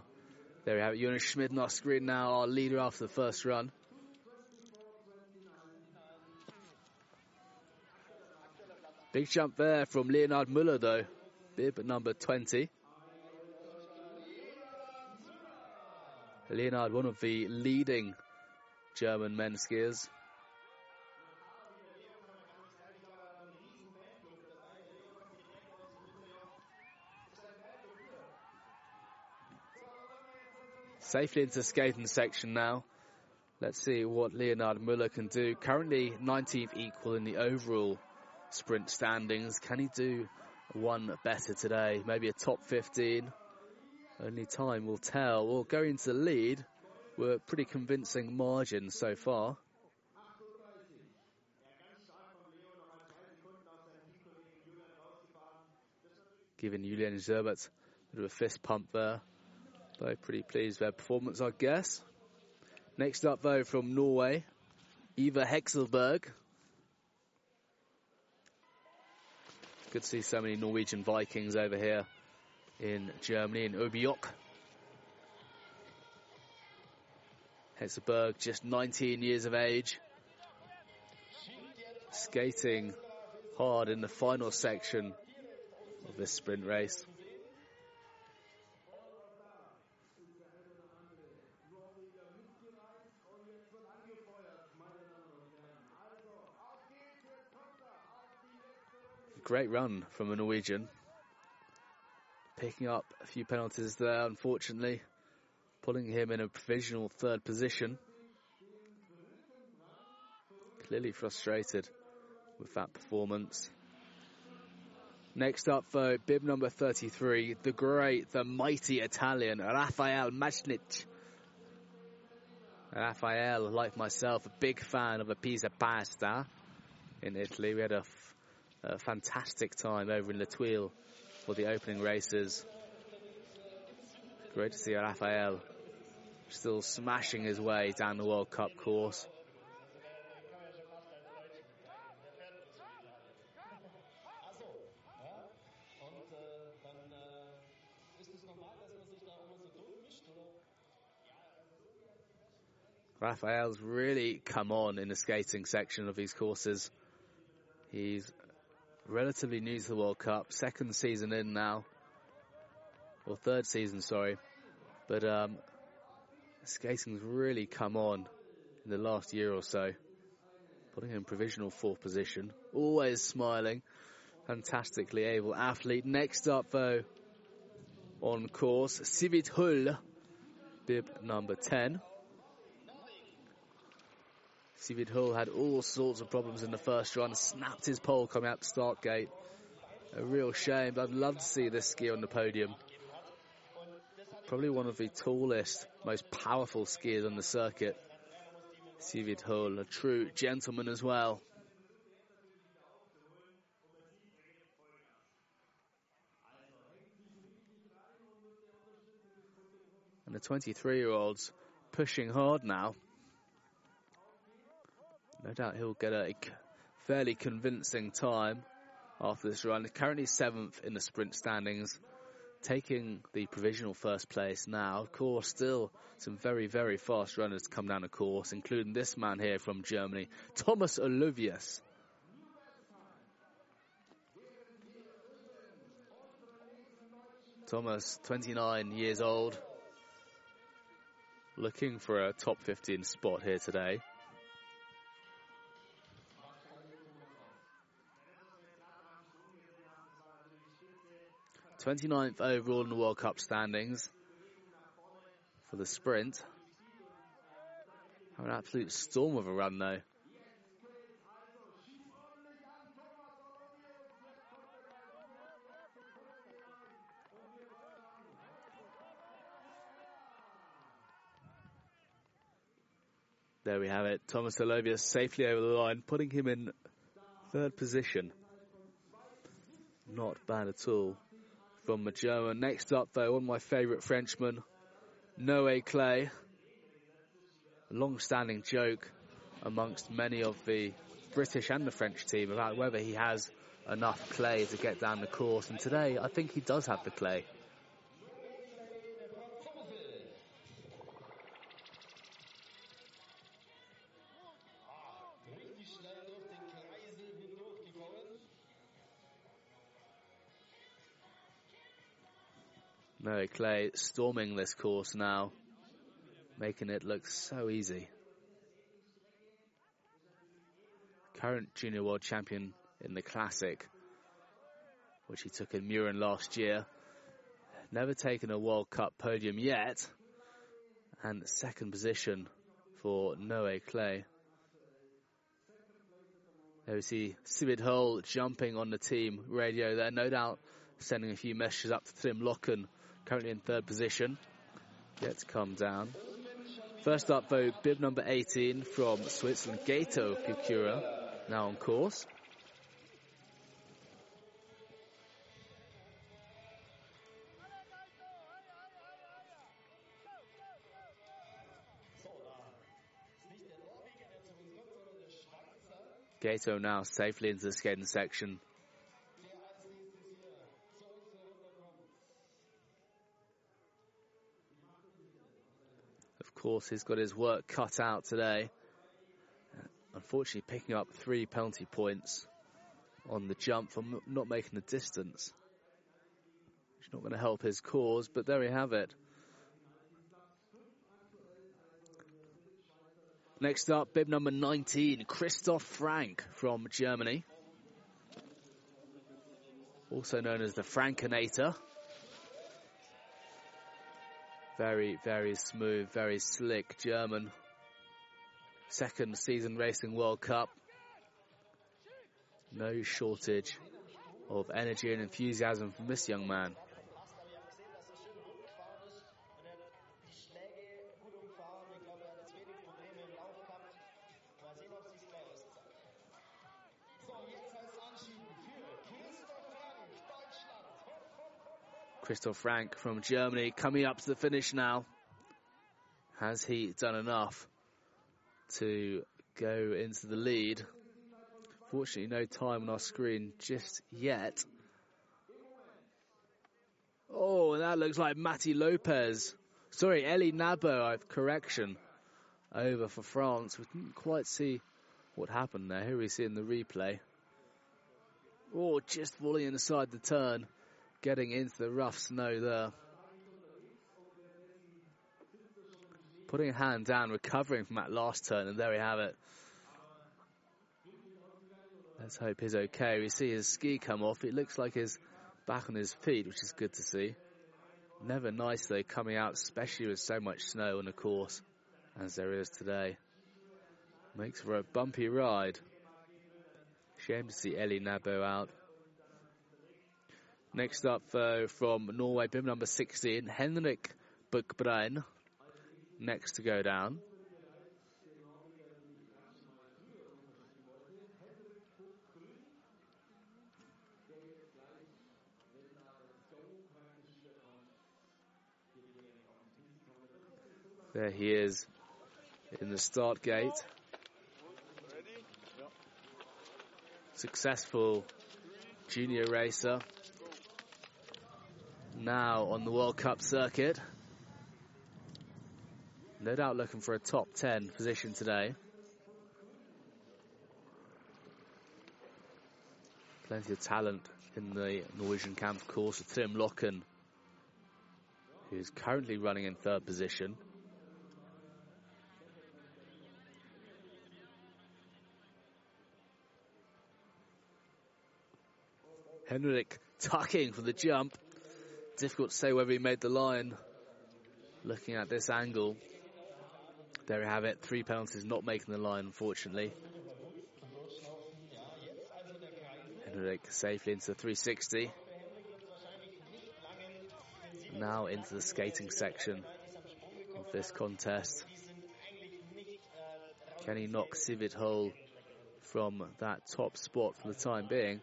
There we have it. Jonas Schmidt on our screen now, our leader after the first run. Big jump there from Leonhard Müller though, bib number 20. Leonhard, one of the leading German men skiers. Safely into the skating section now. Let's see what Leonard Müller can do. Currently 19th equal in the overall sprint standings. Can he do one better today? Maybe a top 15? Only time will tell. Well, going to the lead, we're pretty convincing margin so far. Giving Julian Zerbert a bit of a fist pump there. Though pretty pleased with their performance, I guess. Next up, though, from Norway, Eva Hexelberg. Good to see so many Norwegian Vikings over here in Germany, in Oberjoch. Hekselberg, just 19 years of age. skating hard in the final section of this sprint race. Great run from a Norwegian. Picking up a few penalties there, unfortunately. Putting him in a provisional third position. Clearly frustrated with that performance. Next up, though, bib number 33, the great, the mighty Italian, Rafael Majchnich. Rafael, like myself, a big fan of a pizza pasta in Italy. We had a, fantastic time over in La for the opening races. Great to see Rafael still smashing his way down the World Cup course. Rafael's really come on in the skating section of these courses. He's relatively new to the World Cup, second season in now, or third season, sorry. But um, skating's really come on in the last year or so, putting him in provisional fourth position. Always smiling, fantastically able athlete. Next up, though, on course, Sivert Hull, bib number 10. Sivert Hull had all sorts of problems in the first run, snapped his pole coming out the start gate. A real shame, but I'd love to see this skier on the podium. Probably one of the tallest, most powerful skiers on the circuit. Sivert Hull, a true gentleman as well. And the 23 year olds pushing hard now. No doubt he'll get a fairly convincing time after this run. Currently seventh in the sprint standings, taking the provisional first place now. Of course, still some very, very fast runners to come down the course, including this man here from Germany, Thomas Olivius. Thomas, 29 years old, looking for a top 15 spot here today. 29th overall in the World Cup standings for the sprint. An absolute storm of a run though. There we have it. Thomas Olovius safely over the line, putting him in third position. Not bad at all from Majoa. Next up, though, one of my favourite Frenchmen, Noé Clay. A long-standing joke amongst many of the British and the French team about whether he has enough clay to get down the course. And today, I think he does have the clay. Mary Clay storming this course now, making it look so easy. Current junior world champion in the classic, which he took in Mürren last year. Never taken a World Cup podium yet, and second position for Noé Clay. There we see Sivert Hull jumping on the team radio there, no doubt sending a few messages up to Trym Loken currently in third position. Yet to come down. First up, though, bib number 18 from Switzerland, Gato Pukura, now on course. Gato now safely into the skating section. Course, he's got his work cut out today. unfortunately picking up three penalty points on the jump for not making the distance. It's not going to help his cause, but there we have it. Next up, bib number 19, Christoph Frank from Germany. Also known as the Frankinator. Very, very smooth, very slick German. Second season Racing World Cup. No shortage of energy and enthusiasm from this young man. Christoph Frank from Germany coming up to the finish now. Has he done enough to go into the lead? Fortunately, no time on our screen just yet. Oh, and that looks like Matty Lopez. Sorry, Elie Nabo, I've correction. Over for France. We didn't quite see what happened there. Here we see in the replay. Oh, just falling inside the turn getting into the rough snow there. Putting a hand down, recovering from that last turn, and there we have it. Let's hope he's okay. We see his ski come off. It looks like he's back on his feet, which is good to see. Never nice though coming out, especially with so much snow on the course as there is today. Makes for a bumpy ride. Shame to see Ellie Nabo out. Next up uh, from Norway, bib number 16, Henrik Buchbrein. Next to go down. There he is in the start gate. Successful junior racer now on the World Cup circuit. No doubt looking for a top 10 position today. Plenty of talent in the Norwegian camp, of course, with Trym Loken, who's currently running in third position. Henrik tucking for the jump. Difficult to say whether he made the line. Looking at this angle. There we have it. Three penalties not making the line, unfortunately. Henrik safely into the 360. Now into the skating section of this contest. Can he knock Sivert Hull from that top spot for the time being?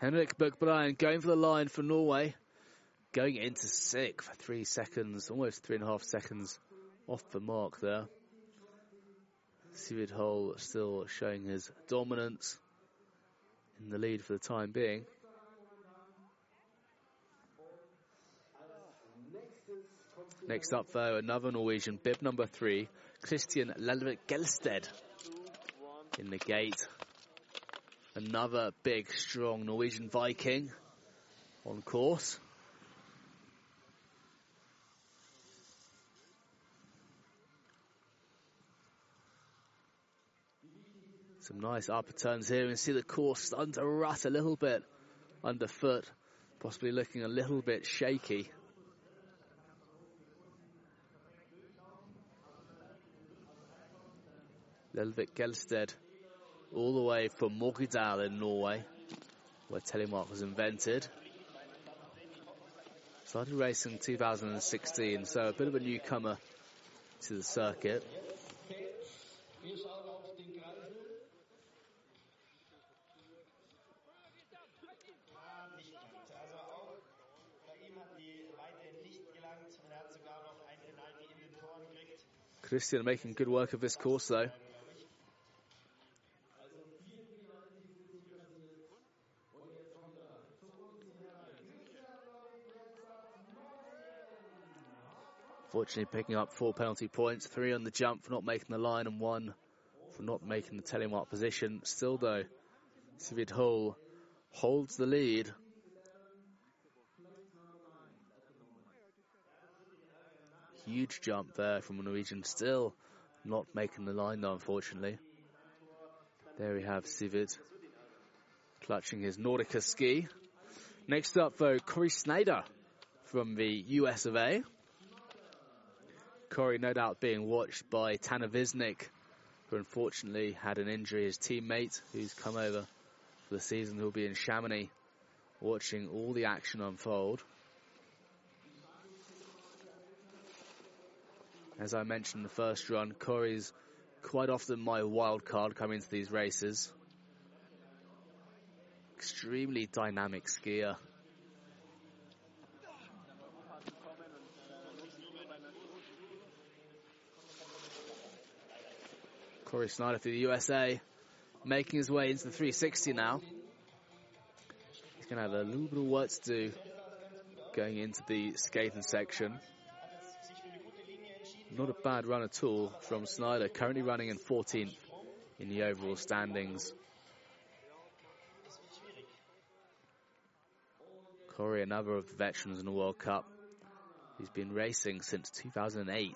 Henrik Buchbrein going for the line for Norway. Going into sick for three seconds, almost three and a half seconds off the mark there. Sivert Hull still showing his dominance in the lead for the time being. Next up, though, another Norwegian, bib number three, Christian Lelvik Gelsted in the gate. Another big, strong Norwegian Viking on course. Some nice upper turns here and see the course to rut a little bit underfoot, possibly looking a little bit shaky. Lelvik Gelsted all the way from Morgedal in Norway, where telemark was invented. Started racing in 2016, so a bit of a newcomer to the circuit. Christian making good work of this course though. Fortunately, picking up four penalty points, three on the jump for not making the line, and one for not making the telemark position. Still, though, Sivert Hull holds the lead. Huge jump there from a Norwegian, still not making the line, though, unfortunately. There we have Sivert clutching his Nordica ski. Next up, though, Corey Snyder from the US of A. Corey, no doubt, being watched by Tanner Visnik, who unfortunately had an injury. His teammate, who's come over for the season, who'll be in Chamonix, watching all the action unfold. As I mentioned in the first run, Corey's quite often my wild card coming into these races. Extremely dynamic skier. Corey Snyder for the USA, making his way into the 360 now. He's going to have a little bit of work to do going into the skating section. Not a bad run at all from Snyder, currently running in 14th in the overall standings. Corey, another of the veterans in the World Cup. He's been racing since 2008,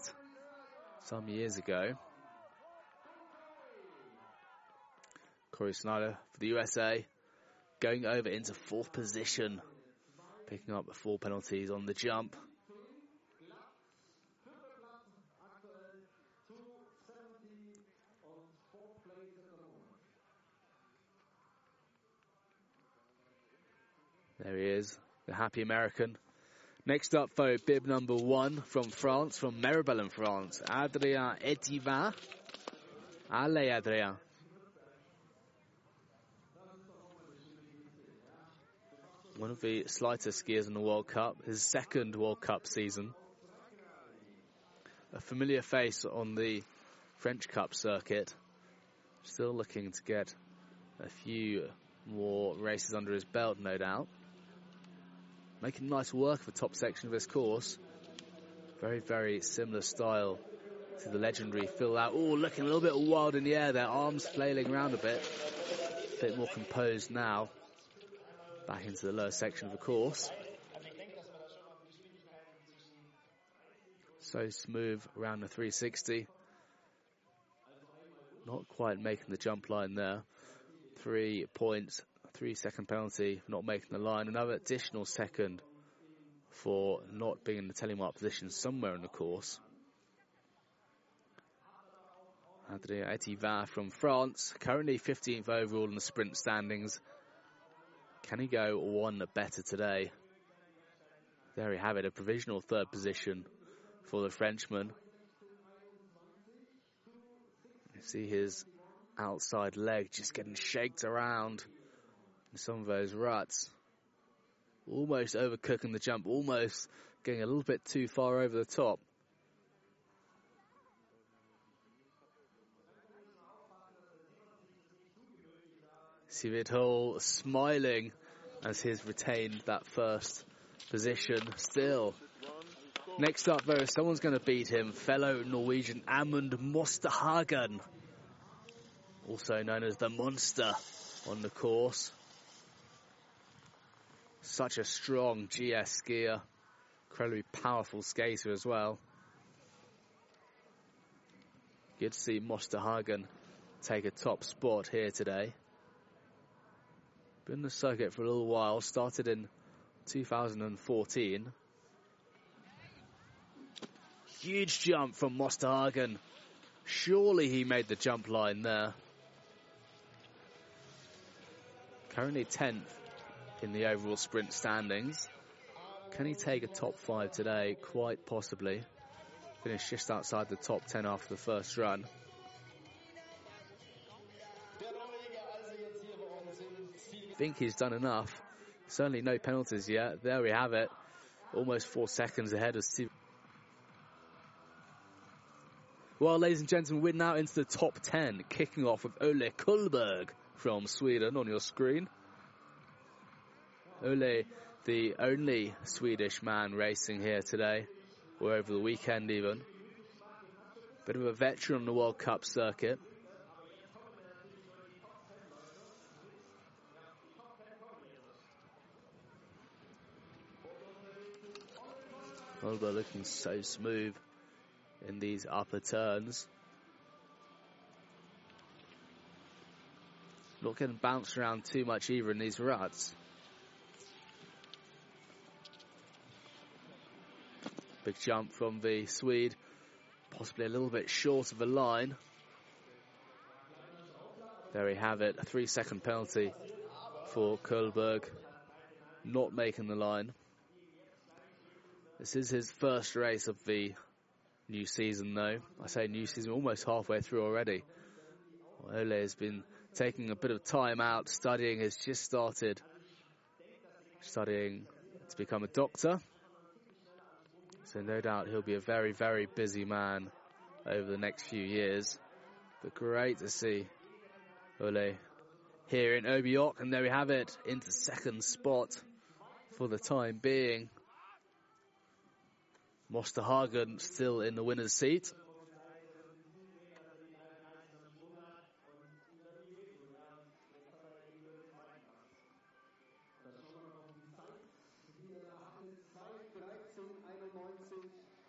some years ago. Corey Snyder for the USA, going over into fourth position, picking up four penalties on the jump. There he is, the happy American. Next up, though, bib number one from France, from Meribel in France, Adrien Etiva. Allez, Adrien. One of the slighter skiers in the World Cup, his second World Cup season. A familiar face on the French Cup circuit. Still looking to get a few more races under his belt, no doubt making nice work of the top section of this course. Very, very similar style to the legendary Phil Lau. Oh, looking a little bit wild in the air there, arms flailing around a bit. A bit more composed now. Back into the lower section of the course. So smooth around the 360. Not quite making the jump line there. Three points three second penalty not making the line. Another additional second for not being in the telemark position somewhere in the course. Adrien Etiva from France, currently 15th overall in the sprint standings. Can he go one better today? There we have it, a provisional third position for the Frenchman. You see his outside leg just getting shaked around in some of those ruts. Almost overcooking the jump, almost getting a little bit too far over the top. Sivert smiling as he's retained that first position still. Next up though, someone's going to beat him, fellow Norwegian Amund Mosterhagen, also known as the Monster on the course. Such a strong GS skier. Incredibly powerful skater as well. Good to see Mosterhagen take a top spot here today. Been in the circuit for a little while, started in 2014. Huge jump from Mosterhagen. Surely he made the jump line there. Currently 10th in the overall sprint standings. Can he take a top five today? Quite possibly. Finish just outside the top 10 after the first run. Think he's done enough. Certainly no penalties yet. There we have it. Almost four seconds ahead of Steve. Well, ladies and gentlemen, we're now into the top 10, kicking off with Ole Kullberg from Sweden on your screen. Ole, the only Swedish man racing here today. or over the weekend even. Bit of a veteran on the World Cup circuit. Holger looking so smooth in these upper turns. Not getting bounced around too much either in these ruts. Big jump from the Swede, possibly a little bit short of the line. There we have it, a three second penalty for Kohlberg, not making the line. This is his first race of the new season, though. I say new season, almost halfway through already. Ole has been taking a bit of time out, studying, has just started studying to become a doctor. So no doubt he'll be a very, very busy man over the next few years. But great to see Ole here in Oberjoch, and there we have it, into second spot for the time being. Mosterhagen still in the winner's seat.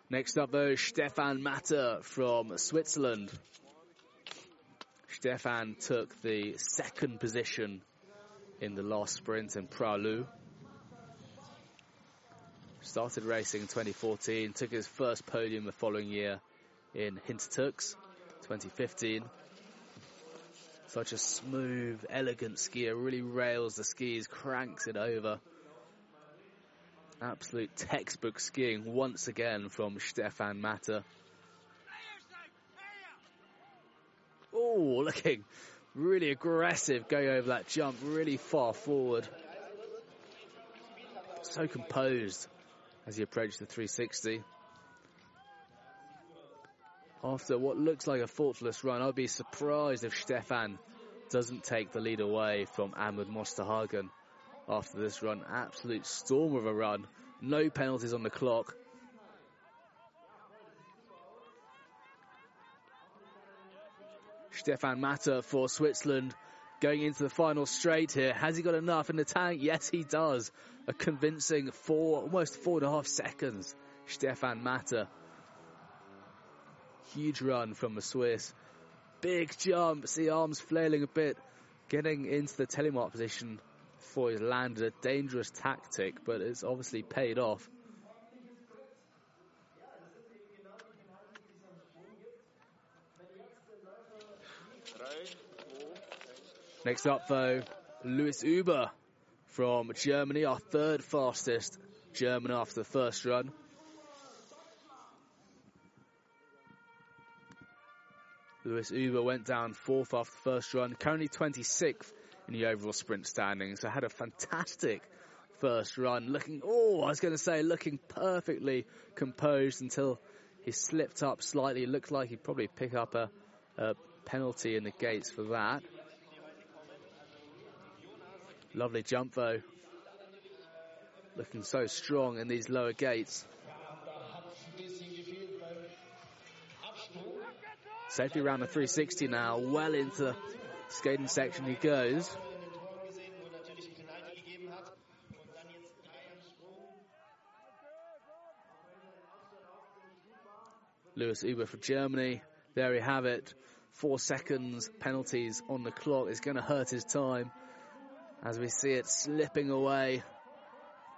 Next up though, Stefan Matter from Switzerland. Stefan took the second position in the last sprint in Pra-Loup. Started racing in 2014, took his first podium the following year in Hintertux, 2015. Such a smooth, elegant skier, really rails the skis, cranks it over. Absolute textbook skiing once again from Stefan Matter. Oh, looking really aggressive going over that jump, really far forward. So composed as he approached the 360. After what looks like a faultless run, I'd be surprised if Stefan doesn't take the lead away from Ahmed Mosterhagen after this run. Absolute storm of a run. No penalties on the clock. Stefan Matter for Switzerland going into the final straight here. Has he got enough in the tank? Yes, he does. A convincing four, almost four and a half seconds. Stefan Matter. Huge run from the Swiss. Big jump. See arms flailing a bit. Getting into the telemark position before he's landed a dangerous tactic, but it's obviously paid off. Next up, though, Louis Uber from Germany, our third fastest German after the first run. Louis Uber went down fourth after the first run, currently 26th in the overall sprint standings. So had a fantastic first run, looking, oh, I was going to say, looking perfectly composed until he slipped up slightly. Looked like he'd probably pick up a, a penalty in the gates for that. Lovely jump though. Looking so strong in these lower gates. Safety around the 360 now, well into the skating section he goes. Louis Uber for Germany. There we have it. Four seconds penalties on the clock It's going to hurt his time as we see it slipping away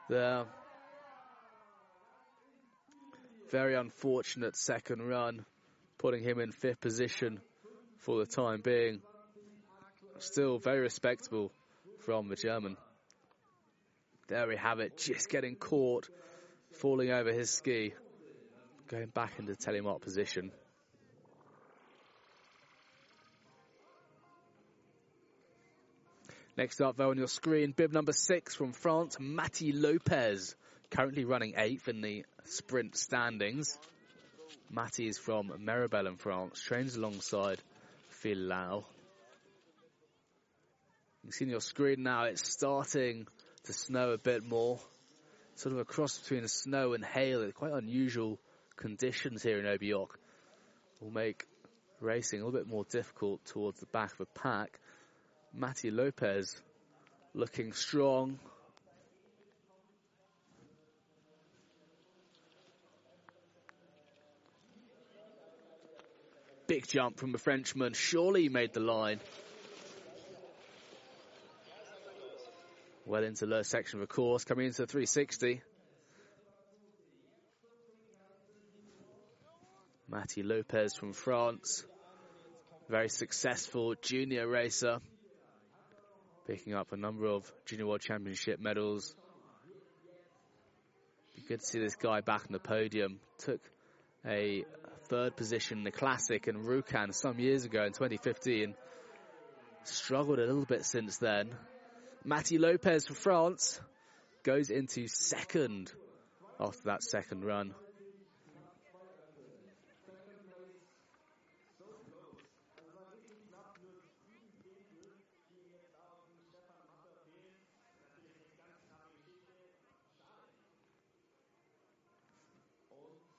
there. Very unfortunate second run, putting him in fifth position for the time being. Still very respectable from the German. There we have it, just getting caught, falling over his ski, going back into telemark position. Next up, though, on your screen, bib number six from France, Matti Lopez, currently running eighth in the sprint standings. Matti is from Meribel in France, trains alongside Phil Lau. You see on your screen now, it's starting to snow a bit more. Sort of a cross between snow and hail. It's quite unusual conditions here in Oberjoch will make racing a little bit more difficult towards the back of the pack. Matty Lopez looking strong. Big jump from the Frenchman. Surely he made the line. Well into the low section of the course, coming into the 360. Matty Lopez from France. Very successful junior racer. Picking up a number of Junior World Championship medals. Good to see this guy back on the podium. Took a third position in the Classic in Rjukan some years ago in 2015. Struggled a little bit since then. Matty Lopez for France goes into second after that second run.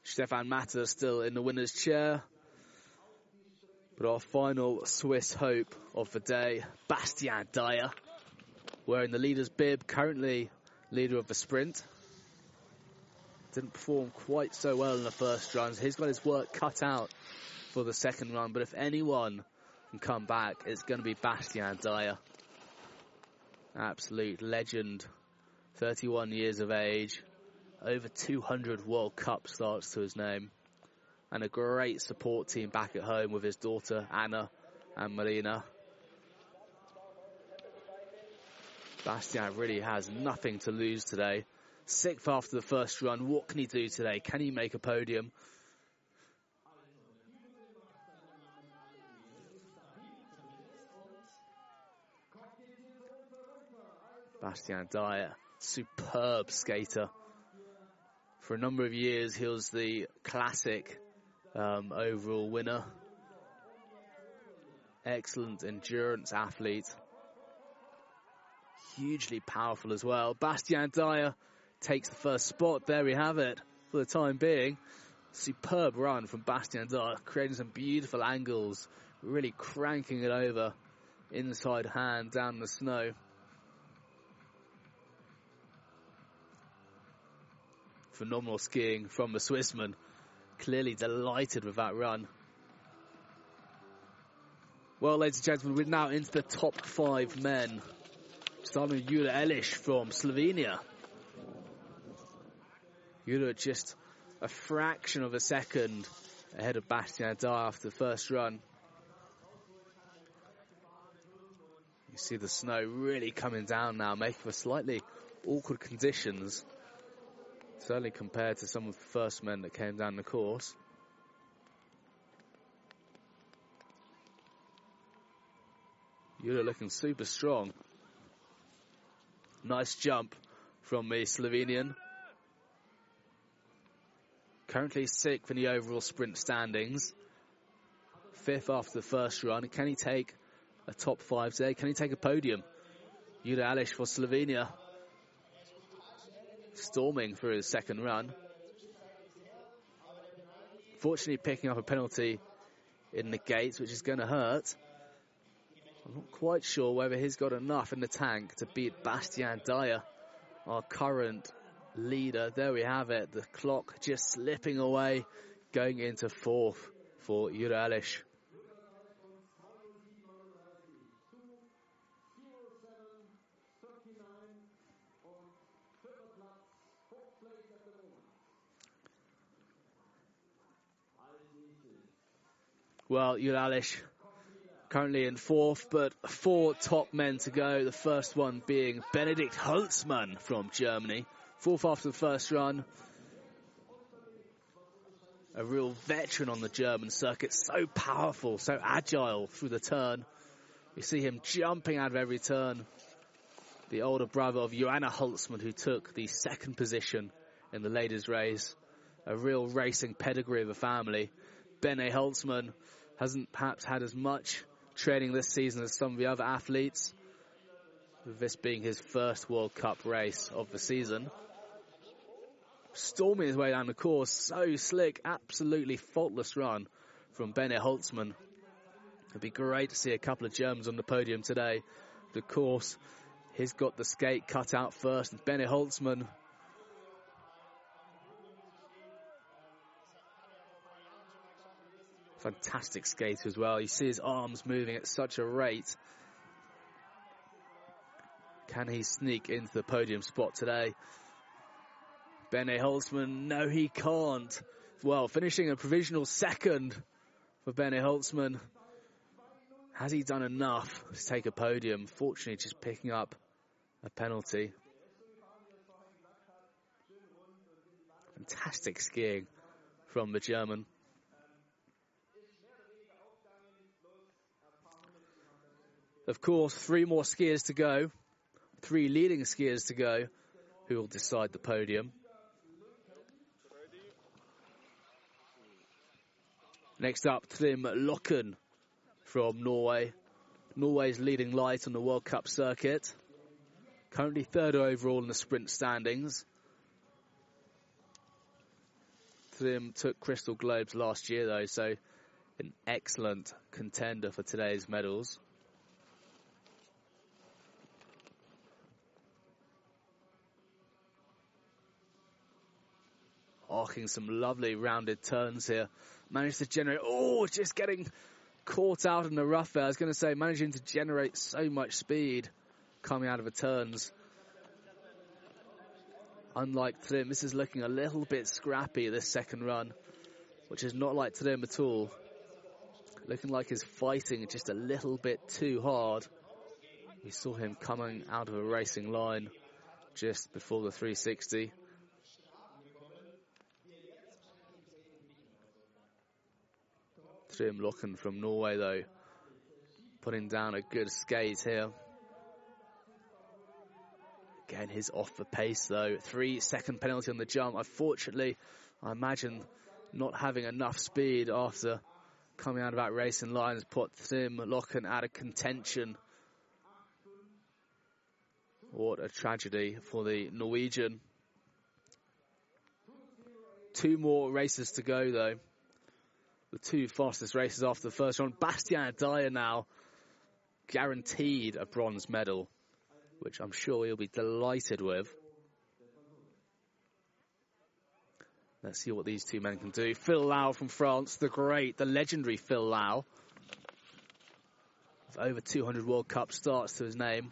Stefan Matter still in the winner's chair. But our final Swiss hope of the day, Bastien Dayer, wearing the leader's bib, currently leader of the sprint. Didn't perform quite so well in the first run. He's got his work cut out for the second run. But if anyone can come back, it's going to be Bastien Dayer. Absolute legend. 31 years of age over 200 World Cup starts to his name, and a great support team back at home with his daughter Anna and Marina. Bastien really has nothing to lose today. Sixth after the first run. What can he do today? Can he make a podium? Bastien Dayer, superb skater for a number of years, he was the classic um, overall winner. Excellent endurance athlete. Hugely powerful as well. Bastien Dayer takes the first spot. There we have it for the time being. Superb run from Bastien Dayer, creating some beautiful angles, really cranking it over inside hand down the snow. Phenomenal skiing from the Swissman. Clearly delighted with that run. Well, ladies and gentlemen, we're now into the top five men. Starting with Jura Elish from Slovenia. Jura just a fraction of a second ahead of Bastien Dayer after the first run. You see the snow really coming down now, making for slightly awkward conditions. Certainly compared to some of the first men that came down the course. Jura looking super strong. Nice jump from the Slovenian. Currently sixth in the overall sprint standings. Fifth after the first run. Can he take a top five today? Can he take a podium? Jura Elish for Slovenia storming for his second run. Fortunately, picking up a penalty in the gates, which is going to hurt. I'm not quite sure whether he's got enough in the tank to beat Bastien Dayer, our current leader. There we have it. The clock just slipping away, going into fourth for Jura Well, Jura Elish currently in fourth, but four top men to go. The first one being Benedikt Holzmann from Germany. Fourth after the first run. A real veteran on the German circuit. So powerful, so agile through the turn. You see him jumping out of every turn. The older brother of Johanna Holzmann, who took the second position in the ladies' race. A real racing pedigree of a family. Bene Holzmann hasn't perhaps had as much training this season as some of the other athletes. This being his first World Cup race of the season. storming his way down the course. So slick, absolutely faultless run from Bene Holzmann. It'd be great to see a couple of Germans on the podium today. The course, he's got the skate cut out first. Bene Holzmann fantastic skater as well. You see his arms moving at such a rate. Can he sneak into the podium spot today? Bene Holzmann, no he can't. Well, finishing a provisional second for Bene Holzmann. Has he done enough to take a podium? Fortunately, just picking up a penalty. Fantastic skiing from the German. Of course, three more skiers to go. Three leading skiers to go who will decide the podium. Next up, Trym Loken from Norway. Norway's leading light on the World Cup circuit. Currently third overall in the sprint standings. Trym took Crystal Globes last year though, so an excellent contender for today's medals. Arcing some lovely rounded turns here. Managed to generate, oh, just getting caught out in the rough there. I was going to say, managing to generate so much speed coming out of the turns. Unlike Trym, this is looking a little bit scrappy this second run, which is not like Trym at all. Looking like he's fighting just a little bit too hard. We saw him coming out of a racing line just before the 360. Trym Loken from Norway though, putting down a good skate here. Again, he's off the pace though. Three second penalty on the jump. Unfortunately, I imagine not having enough speed after coming out of that racing line has put Trym Loken out of contention. What a tragedy for the Norwegian. Two more races to go though the two fastest races after the first round. Bastien Dayer now guaranteed a bronze medal, which I'm sure he'll be delighted with. Let's see what these two men can do. Phil Lau from France, the great, the legendary Phil Lau. With over 200 World Cup starts to his name.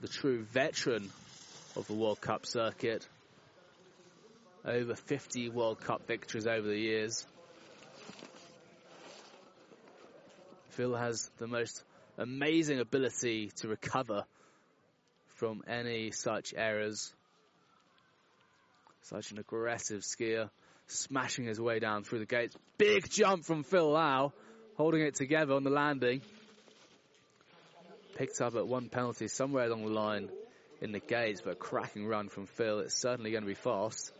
The true veteran of the World Cup circuit over 50 World Cup victories over the years. Phil has the most amazing ability to recover from any such errors. Such an aggressive skier, smashing his way down through the gates. Big jump from Phil Lau, holding it together on the landing. Picked up at one penalty somewhere along the line in the gates, but a cracking run from Phil. It's certainly going to be fast.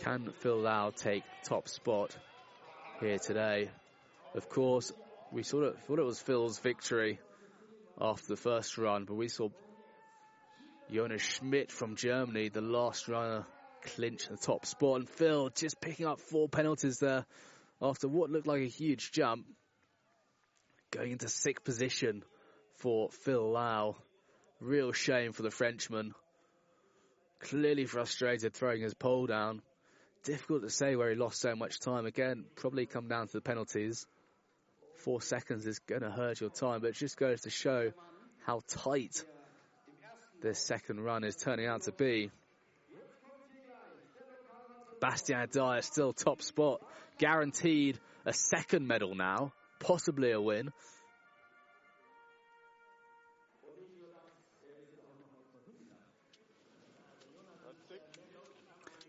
Can Phil Lau take top spot here today? Of course, we sort of thought it was Phil's victory after the first run, but we saw Jonas Schmidt from Germany, the last runner, clinch the top spot. And Phil just picking up four penalties there after what looked like a huge jump. Going into sixth position for Phil Lau. Real shame for the Frenchman. Clearly frustrated throwing his pole down difficult to say where he lost so much time. Again, probably come down to the penalties. Four seconds is going to hurt your time, but it just goes to show how tight this second run is turning out to be. Bastien Dayer still top spot, guaranteed a second medal now, possibly a win.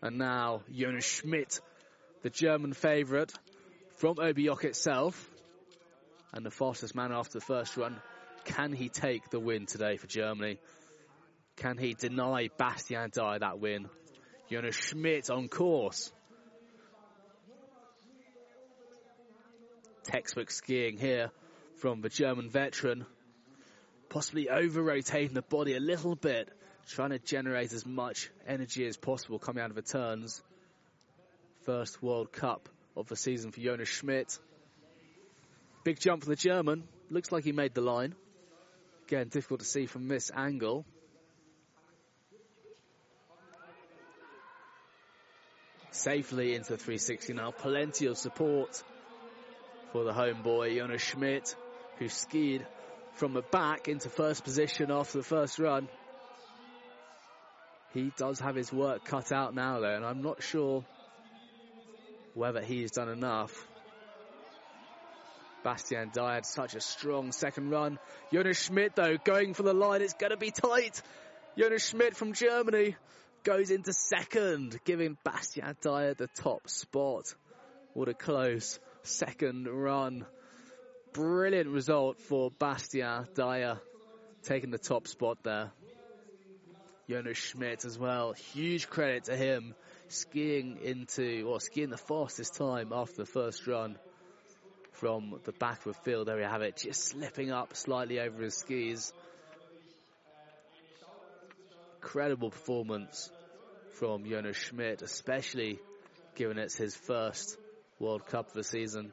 And now Jonas Schmidt, the German favourite from Oberjoch itself. And the fastest man after the first run. Can he take the win today for Germany? Can he deny Bastien Dayer that win? Jonas Schmidt on course. Textbook skiing here from the German veteran. possibly over rotating the body a little bit, trying to generate as much energy as possible coming out of the turns. First World Cup of the season for Jonas Schmidt. Big jump for the German. Looks like he made the line. Again, difficult to see from this angle. Safely into 360 now. Plenty of support for the homeboy, Jonas Schmidt, who skied from the back into first position after the first run. He does have his work cut out now, though, and I'm not sure whether he's done enough. Bastien Dayer had such a strong second run. Jonas Schmidt, though, going for the line. It's going to be tight. Jonas Schmidt from Germany goes into second, giving Bastien Dayer the top spot. What a close second run. Brilliant result for Bastien Dayer, taking the top spot there. Jonas Schmidt as well. Huge credit to him skiing into, or skiing the fastest time after the first run from the back of the field. There we have it, just slipping up slightly over his skis. Incredible performance from Jonas Schmidt, especially given it's his first World Cup of the season.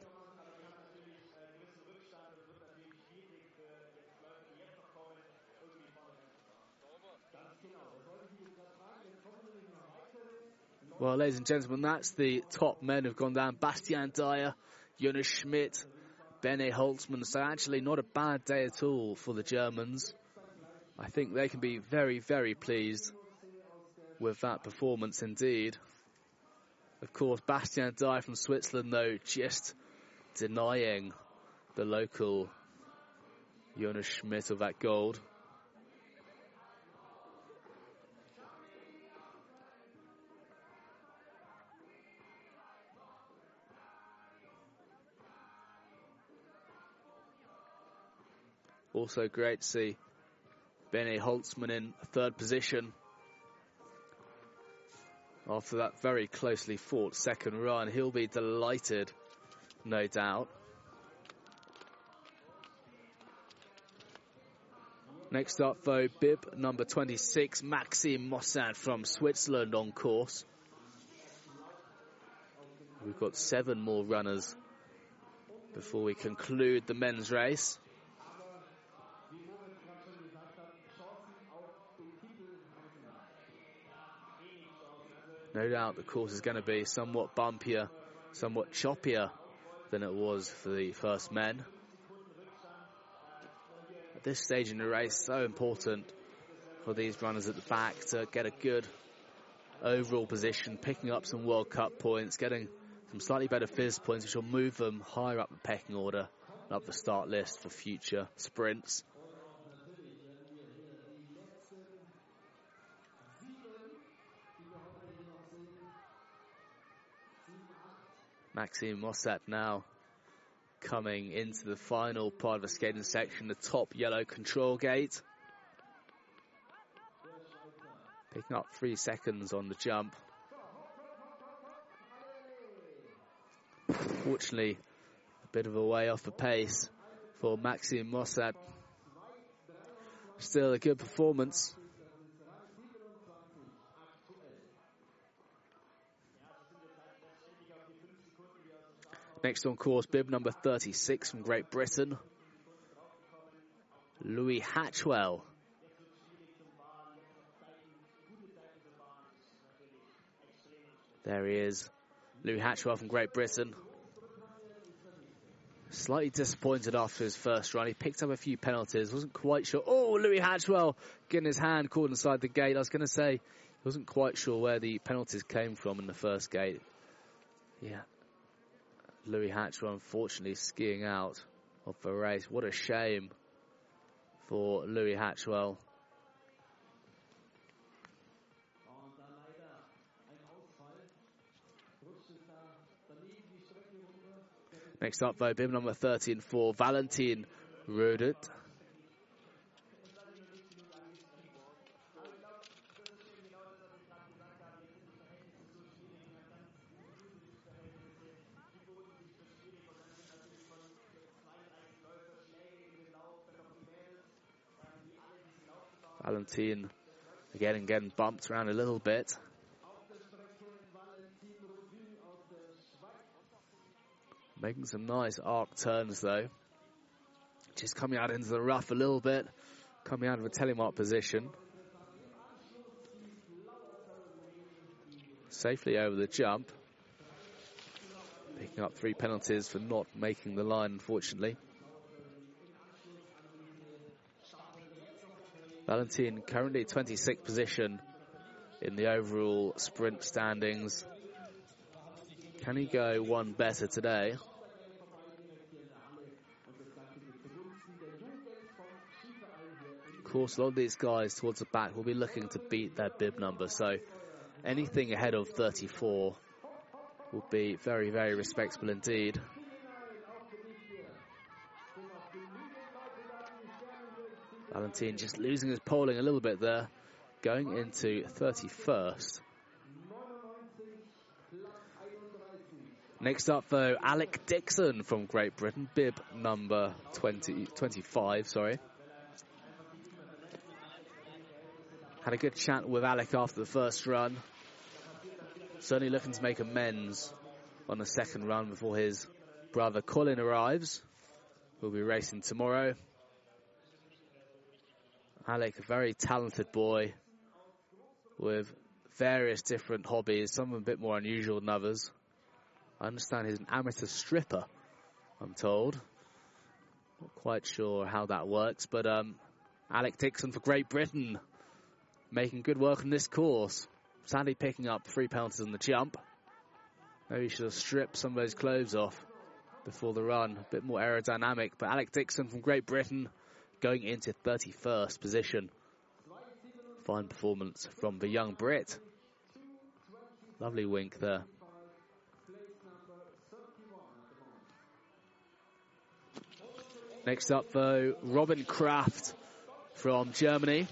Well, ladies and gentlemen, that's the top men who've gone down. Bastien Dayer, Jonas Schmidt, Bene Holzmann. So actually not a bad day at all for the Germans. I think they can be very, very pleased with that performance indeed. Of course, Bastien Dayer from Switzerland, though, just denying the local Jonas Schmidt of that gold. Also great to see Bene Holzmann in third position after that very closely fought second run. He'll be delighted, no doubt. Next up, though, bib number 26, Maxime Mossad from Switzerland on course. We've got seven more runners before we conclude the men's race. No doubt the course is going to be somewhat bumpier, somewhat choppier than it was for the first men. At this stage in the race, so important for these runners at the back to get a good overall position, picking up some World Cup points, getting some slightly better FIS points, which will move them higher up the pecking order, up the start list for future sprints. Maxime Mossad now coming into the final part of the skating section, the top yellow control gate. Picking up three seconds on the jump. Fortunately, a bit of a way off the pace for Maxime Mossad. Still a good performance. Next on course, bib number 36 from Great Britain, Louis Hatchwell. There he is, Louis Hatchwell from Great Britain. Slightly disappointed after his first run. He picked up a few penalties. Wasn't quite sure. Oh, Louis Hatchwell getting his hand caught inside the gate. I was going to say he wasn't quite sure where the penalties came from in the first gate. Yeah, Louis Hatchwell unfortunately skiing out of the race. What a shame for Louis Hatchwell. Next up, though, bib number 13 for Valentin Rodet. Valentin again and getting bumped around a little bit. Making some nice arc turns though. Just coming out into the rough a little bit. Coming out of a telemark position. Safely over the jump. Picking up three penalties for not making the line, unfortunately. Valentin currently 26th position in the overall sprint standings. Can he go one better today? Of course, a lot of these guys towards the back will be looking to beat their bib number, so anything ahead of 34 will be very, very respectable indeed. Valentin just losing his polling a little bit there, going into 31st. Next up, though, Alec Dixon from Great Britain, bib number 20, 25, sorry. Had a good chat with Alec after the first run. Certainly looking to make amends on the second run before his brother Colin arrives. We'll be racing tomorrow. Alec, a very talented boy with various different hobbies, some a bit more unusual than others. I understand he's an amateur stripper, I'm told. Not quite sure how that works, but um, Alec Dixon for Great Britain making good work on this course. Sadly picking up three penalties on the jump. Maybe he should have stripped some of those clothes off before the run. A bit more aerodynamic. But Alec Dixon from Great Britain going into 31st position. Fine performance from the young Brit. Lovely wink there. Next up, though, Robin Kraft from Germany.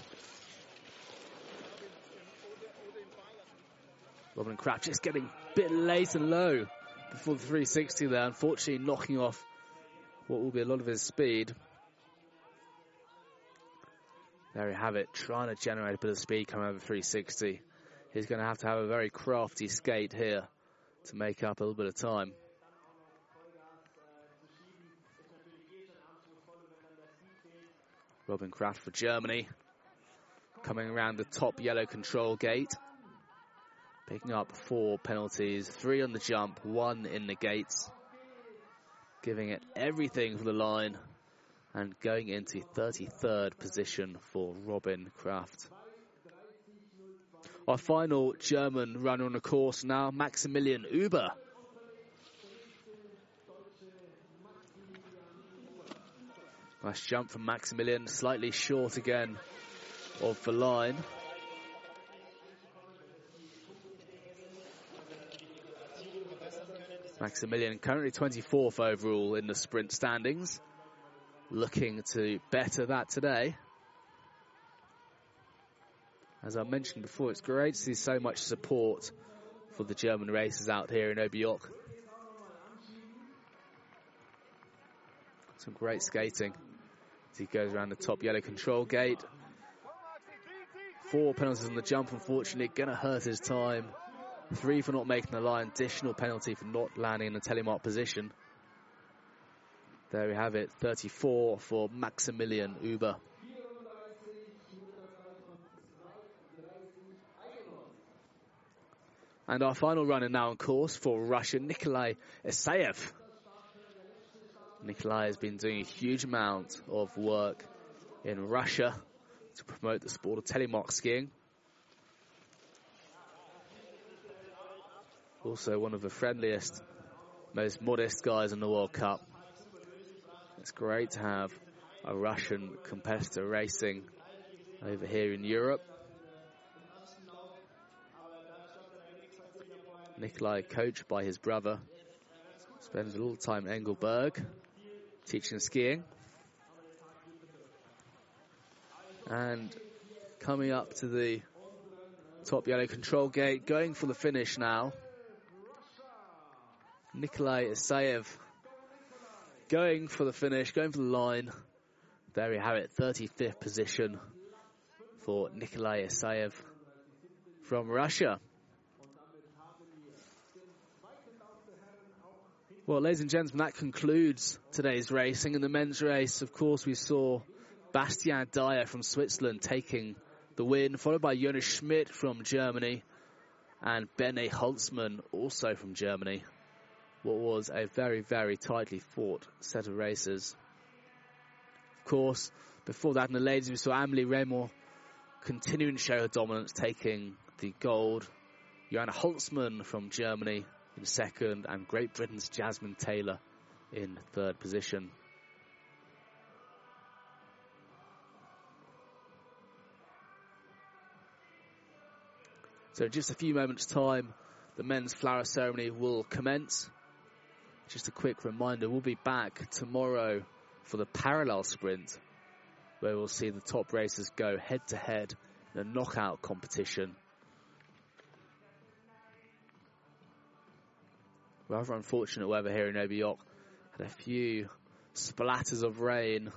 Robin Kraft just getting a bit late and low before the 360 there, unfortunately knocking off what will be a lot of his speed. There you have it, trying to generate a bit of speed coming over 360. He's going to have to have a very crafty skate here to make up a little bit of time. Robin Kraft for Germany. Coming around the top yellow control gate. Picking up four penalties, three on the jump, one in the gates. Giving it everything for the line and going into 33rd position for Robin Kraft. Our final German runner on the course now, Maximilian Uber. Nice jump from Maximilian, slightly short again of the line. Maximilian currently 24th overall in the sprint standings. Looking to better that today. As I mentioned before, it's great to see so much support for the German racers out here in Oberjoch. Some great skating as he goes around the top yellow control gate. Four penalties on the jump, unfortunately, gonna hurt his time. Three for not making the line, additional penalty for not landing in the telemark position. There we have it, 34 for Maximilian Uber. And our final runner now on course for Russia, Nikolai Isayev. Nikolai has been doing a huge amount of work in Russia to promote the sport of telemark skiing. Also one of the friendliest, most modest guys in the World Cup. It's great to have a Russian competitor racing over here in Europe. Nikolai, coached by his brother, spends a little time in Engelberg teaching skiing. And coming up to the top yellow control gate, going for the finish now. Nikolai Isayev going for the finish, going for the line. There we have it, 35th position for Nikolai Isayev from Russia. Well, ladies and gentlemen, that concludes today's racing. In the men's race, of course, we saw Bastien Dayer from Switzerland taking the win, followed by Jonas Schmidt from Germany and Bene Holzmann also from Germany. What was a very, very tightly fought set of races. Of course, before that in the ladies, we saw Amelie Reymond continuing to show her dominance, taking the gold. Johanna Holzmann from Germany in second, and Great Britain's Jasmine Taylor in third position. So in just a few moments time, the men's flower ceremony will commence. Just a quick reminder, we'll be back tomorrow for the parallel sprint, where we'll see the top racers go head to head in a knockout competition. Rather unfortunate weather here in Oberjoch. Had a few splatters of rain.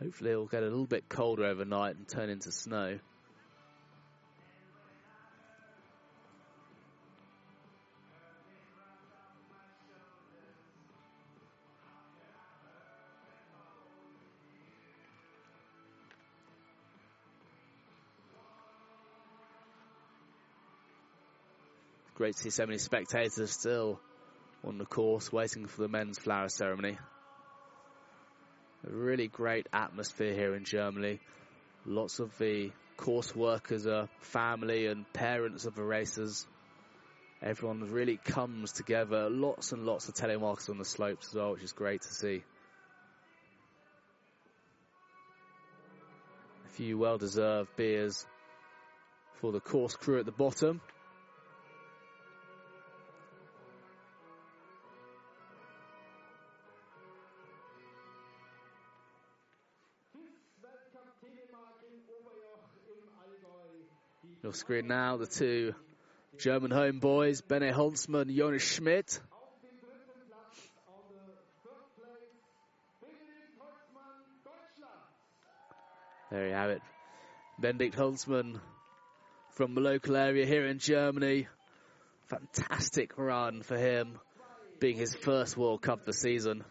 Hopefully it'll get a little bit colder overnight and turn into snow. Great to see so many spectators still on the course waiting for the men's flower ceremony. A really great atmosphere here in Germany. Lots of the course workers are family and parents of the racers. Everyone really comes together. Lots and lots of telemarketers on the slopes as well, which is great to see. A few well deserved beers for the course crew at the bottom. Your screen now, the two German homeboys, Bene Holzmann, Jonas Schmidt. There you have it. Benedikt Holzmann from the local area here in Germany. Fantastic run for him, being his first World Cup the season.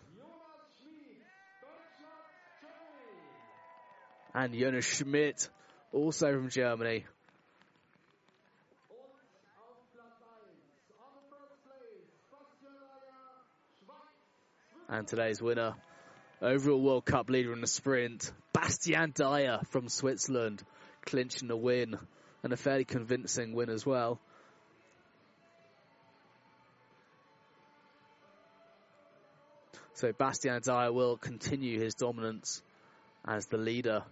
And Jonas Schmidt, also from Germany. And today's winner, overall World Cup leader in the sprint, Bastien Dayer from Switzerland, clinching the win and a fairly convincing win as well. So Bastien Dayer will continue his dominance as the leader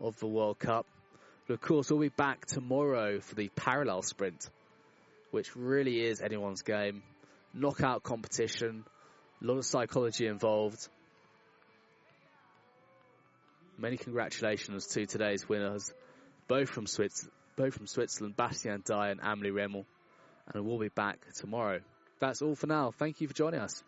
of the World Cup. But of course, we'll be back tomorrow for the parallel sprint, which really is anyone's game. Knockout competition, a lot of psychology involved. Many congratulations to today's winners, both from Swiss, both from Switzerland, Bastien Dayer and Amelie Reymond. And we'll be back tomorrow. That's all for now. Thank you for joining us.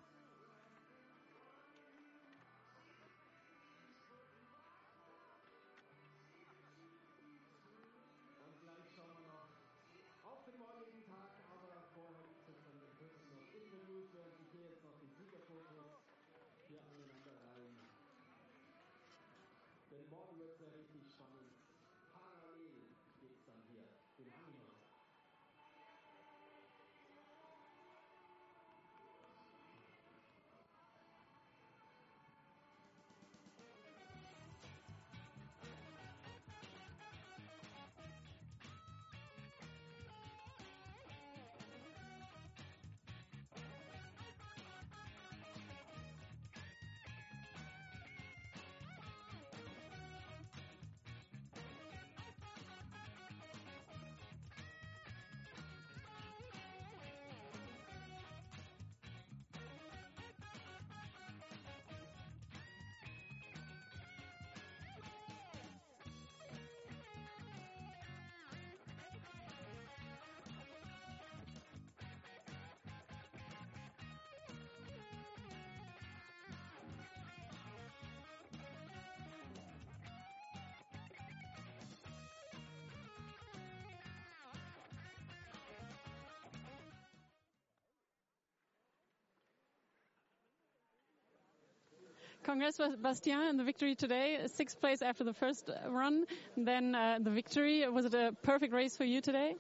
Congrats, Bastien, on the victory today. Sixth place after the first run, then uh, the victory. Was it a perfect race for you today?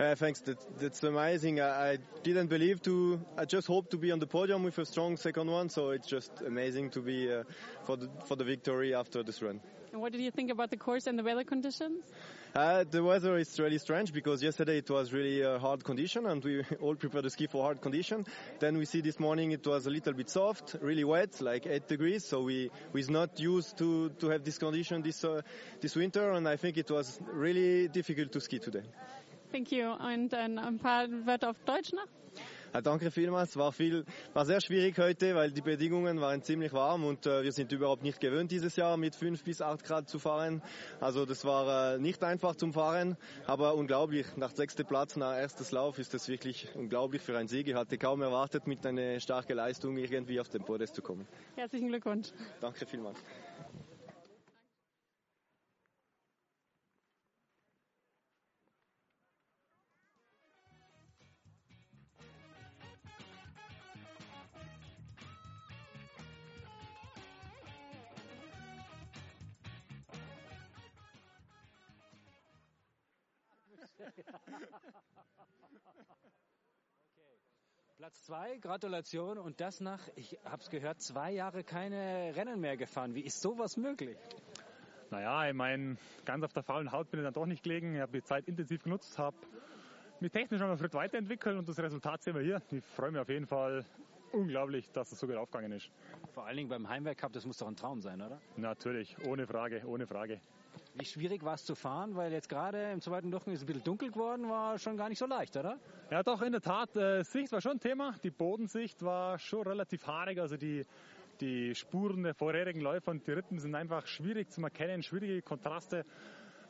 Uh, thanks. That, that's amazing. I, I, didn't believe to. I just hoped to be on the podium with a strong second one. So it's just amazing to be uh, for the for the victory after this run. And what did you think about the course and the weather conditions? Uh, the weather is really strange because yesterday it was really a hard condition and we [laughs] all prepared the ski for hard condition. Then we see this morning it was a little bit soft, really wet, like 8 degrees. So we was not used to, to have this condition this, uh, this winter and I think it was really difficult to ski today. Thank you. Und ein paar Wörter auf Deutsch noch? Danke vielmals. War viel, war sehr schwierig heute, weil die Bedingungen waren ziemlich warm und äh, wir sind überhaupt nicht gewöhnt dieses Jahr mit 5 bis 8 Grad zu fahren. Also das war äh, nicht einfach zum Fahren, aber unglaublich. Nach sechster Platz, nach erstes Lauf ist das wirklich unglaublich für einen Sieg. Ich hatte kaum erwartet, mit einer starken Leistung irgendwie auf den Podest zu kommen. Herzlichen Glückwunsch. Danke vielmals. Platz zwei, Gratulation und das nach, ich habe es gehört, zwei Jahre keine Rennen mehr gefahren. Wie ist sowas möglich? Naja, ich meine, ganz auf der faulen Haut bin ich dann doch nicht gelegen. Ich habe die Zeit intensiv genutzt, habe mich technisch noch einen Schritt weiterentwickelt und das Resultat sehen wir hier. Ich freue mich auf jeden Fall unglaublich, dass es so gut aufgegangen ist. Vor allen Dingen beim Heimwerk Cup, das muss doch ein Traum sein, oder? Natürlich, ohne Frage, ohne Frage. Wie schwierig war es zu fahren? Weil jetzt gerade im zweiten Durchgang ist es ein bisschen dunkel geworden, war schon gar nicht so leicht, oder? Ja, doch, in der Tat. Äh, Sicht war schon ein Thema. Die Bodensicht war schon relativ haarig. Also die, die Spuren der vorherigen Läufer und die Rippen sind einfach schwierig zu erkennen, schwierige Kontraste.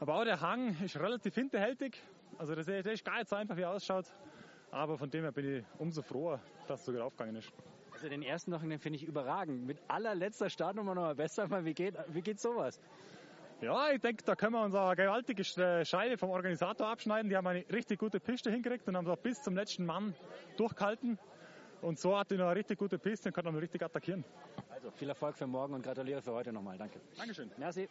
Aber auch der Hang ist relativ hinterhältig. Also das ist gar nicht so einfach, wie er ausschaut. Aber von dem her bin ich umso froher, dass es sogar aufgegangen ist. Also den ersten den finde ich überragend. Mit allerletzter Startnummer noch besser. Wie geht, wie geht sowas? Ja, ich denke, da können wir uns eine gewaltige Scheibe vom Organisator abschneiden. Die haben eine richtig gute Piste hingekriegt und haben auch bis zum letzten Mann durchgehalten. Und so hat die noch eine richtig gute Piste und kann noch richtig attackieren. Also viel Erfolg für morgen und gratuliere für heute nochmal. Danke. Dankeschön. Merci.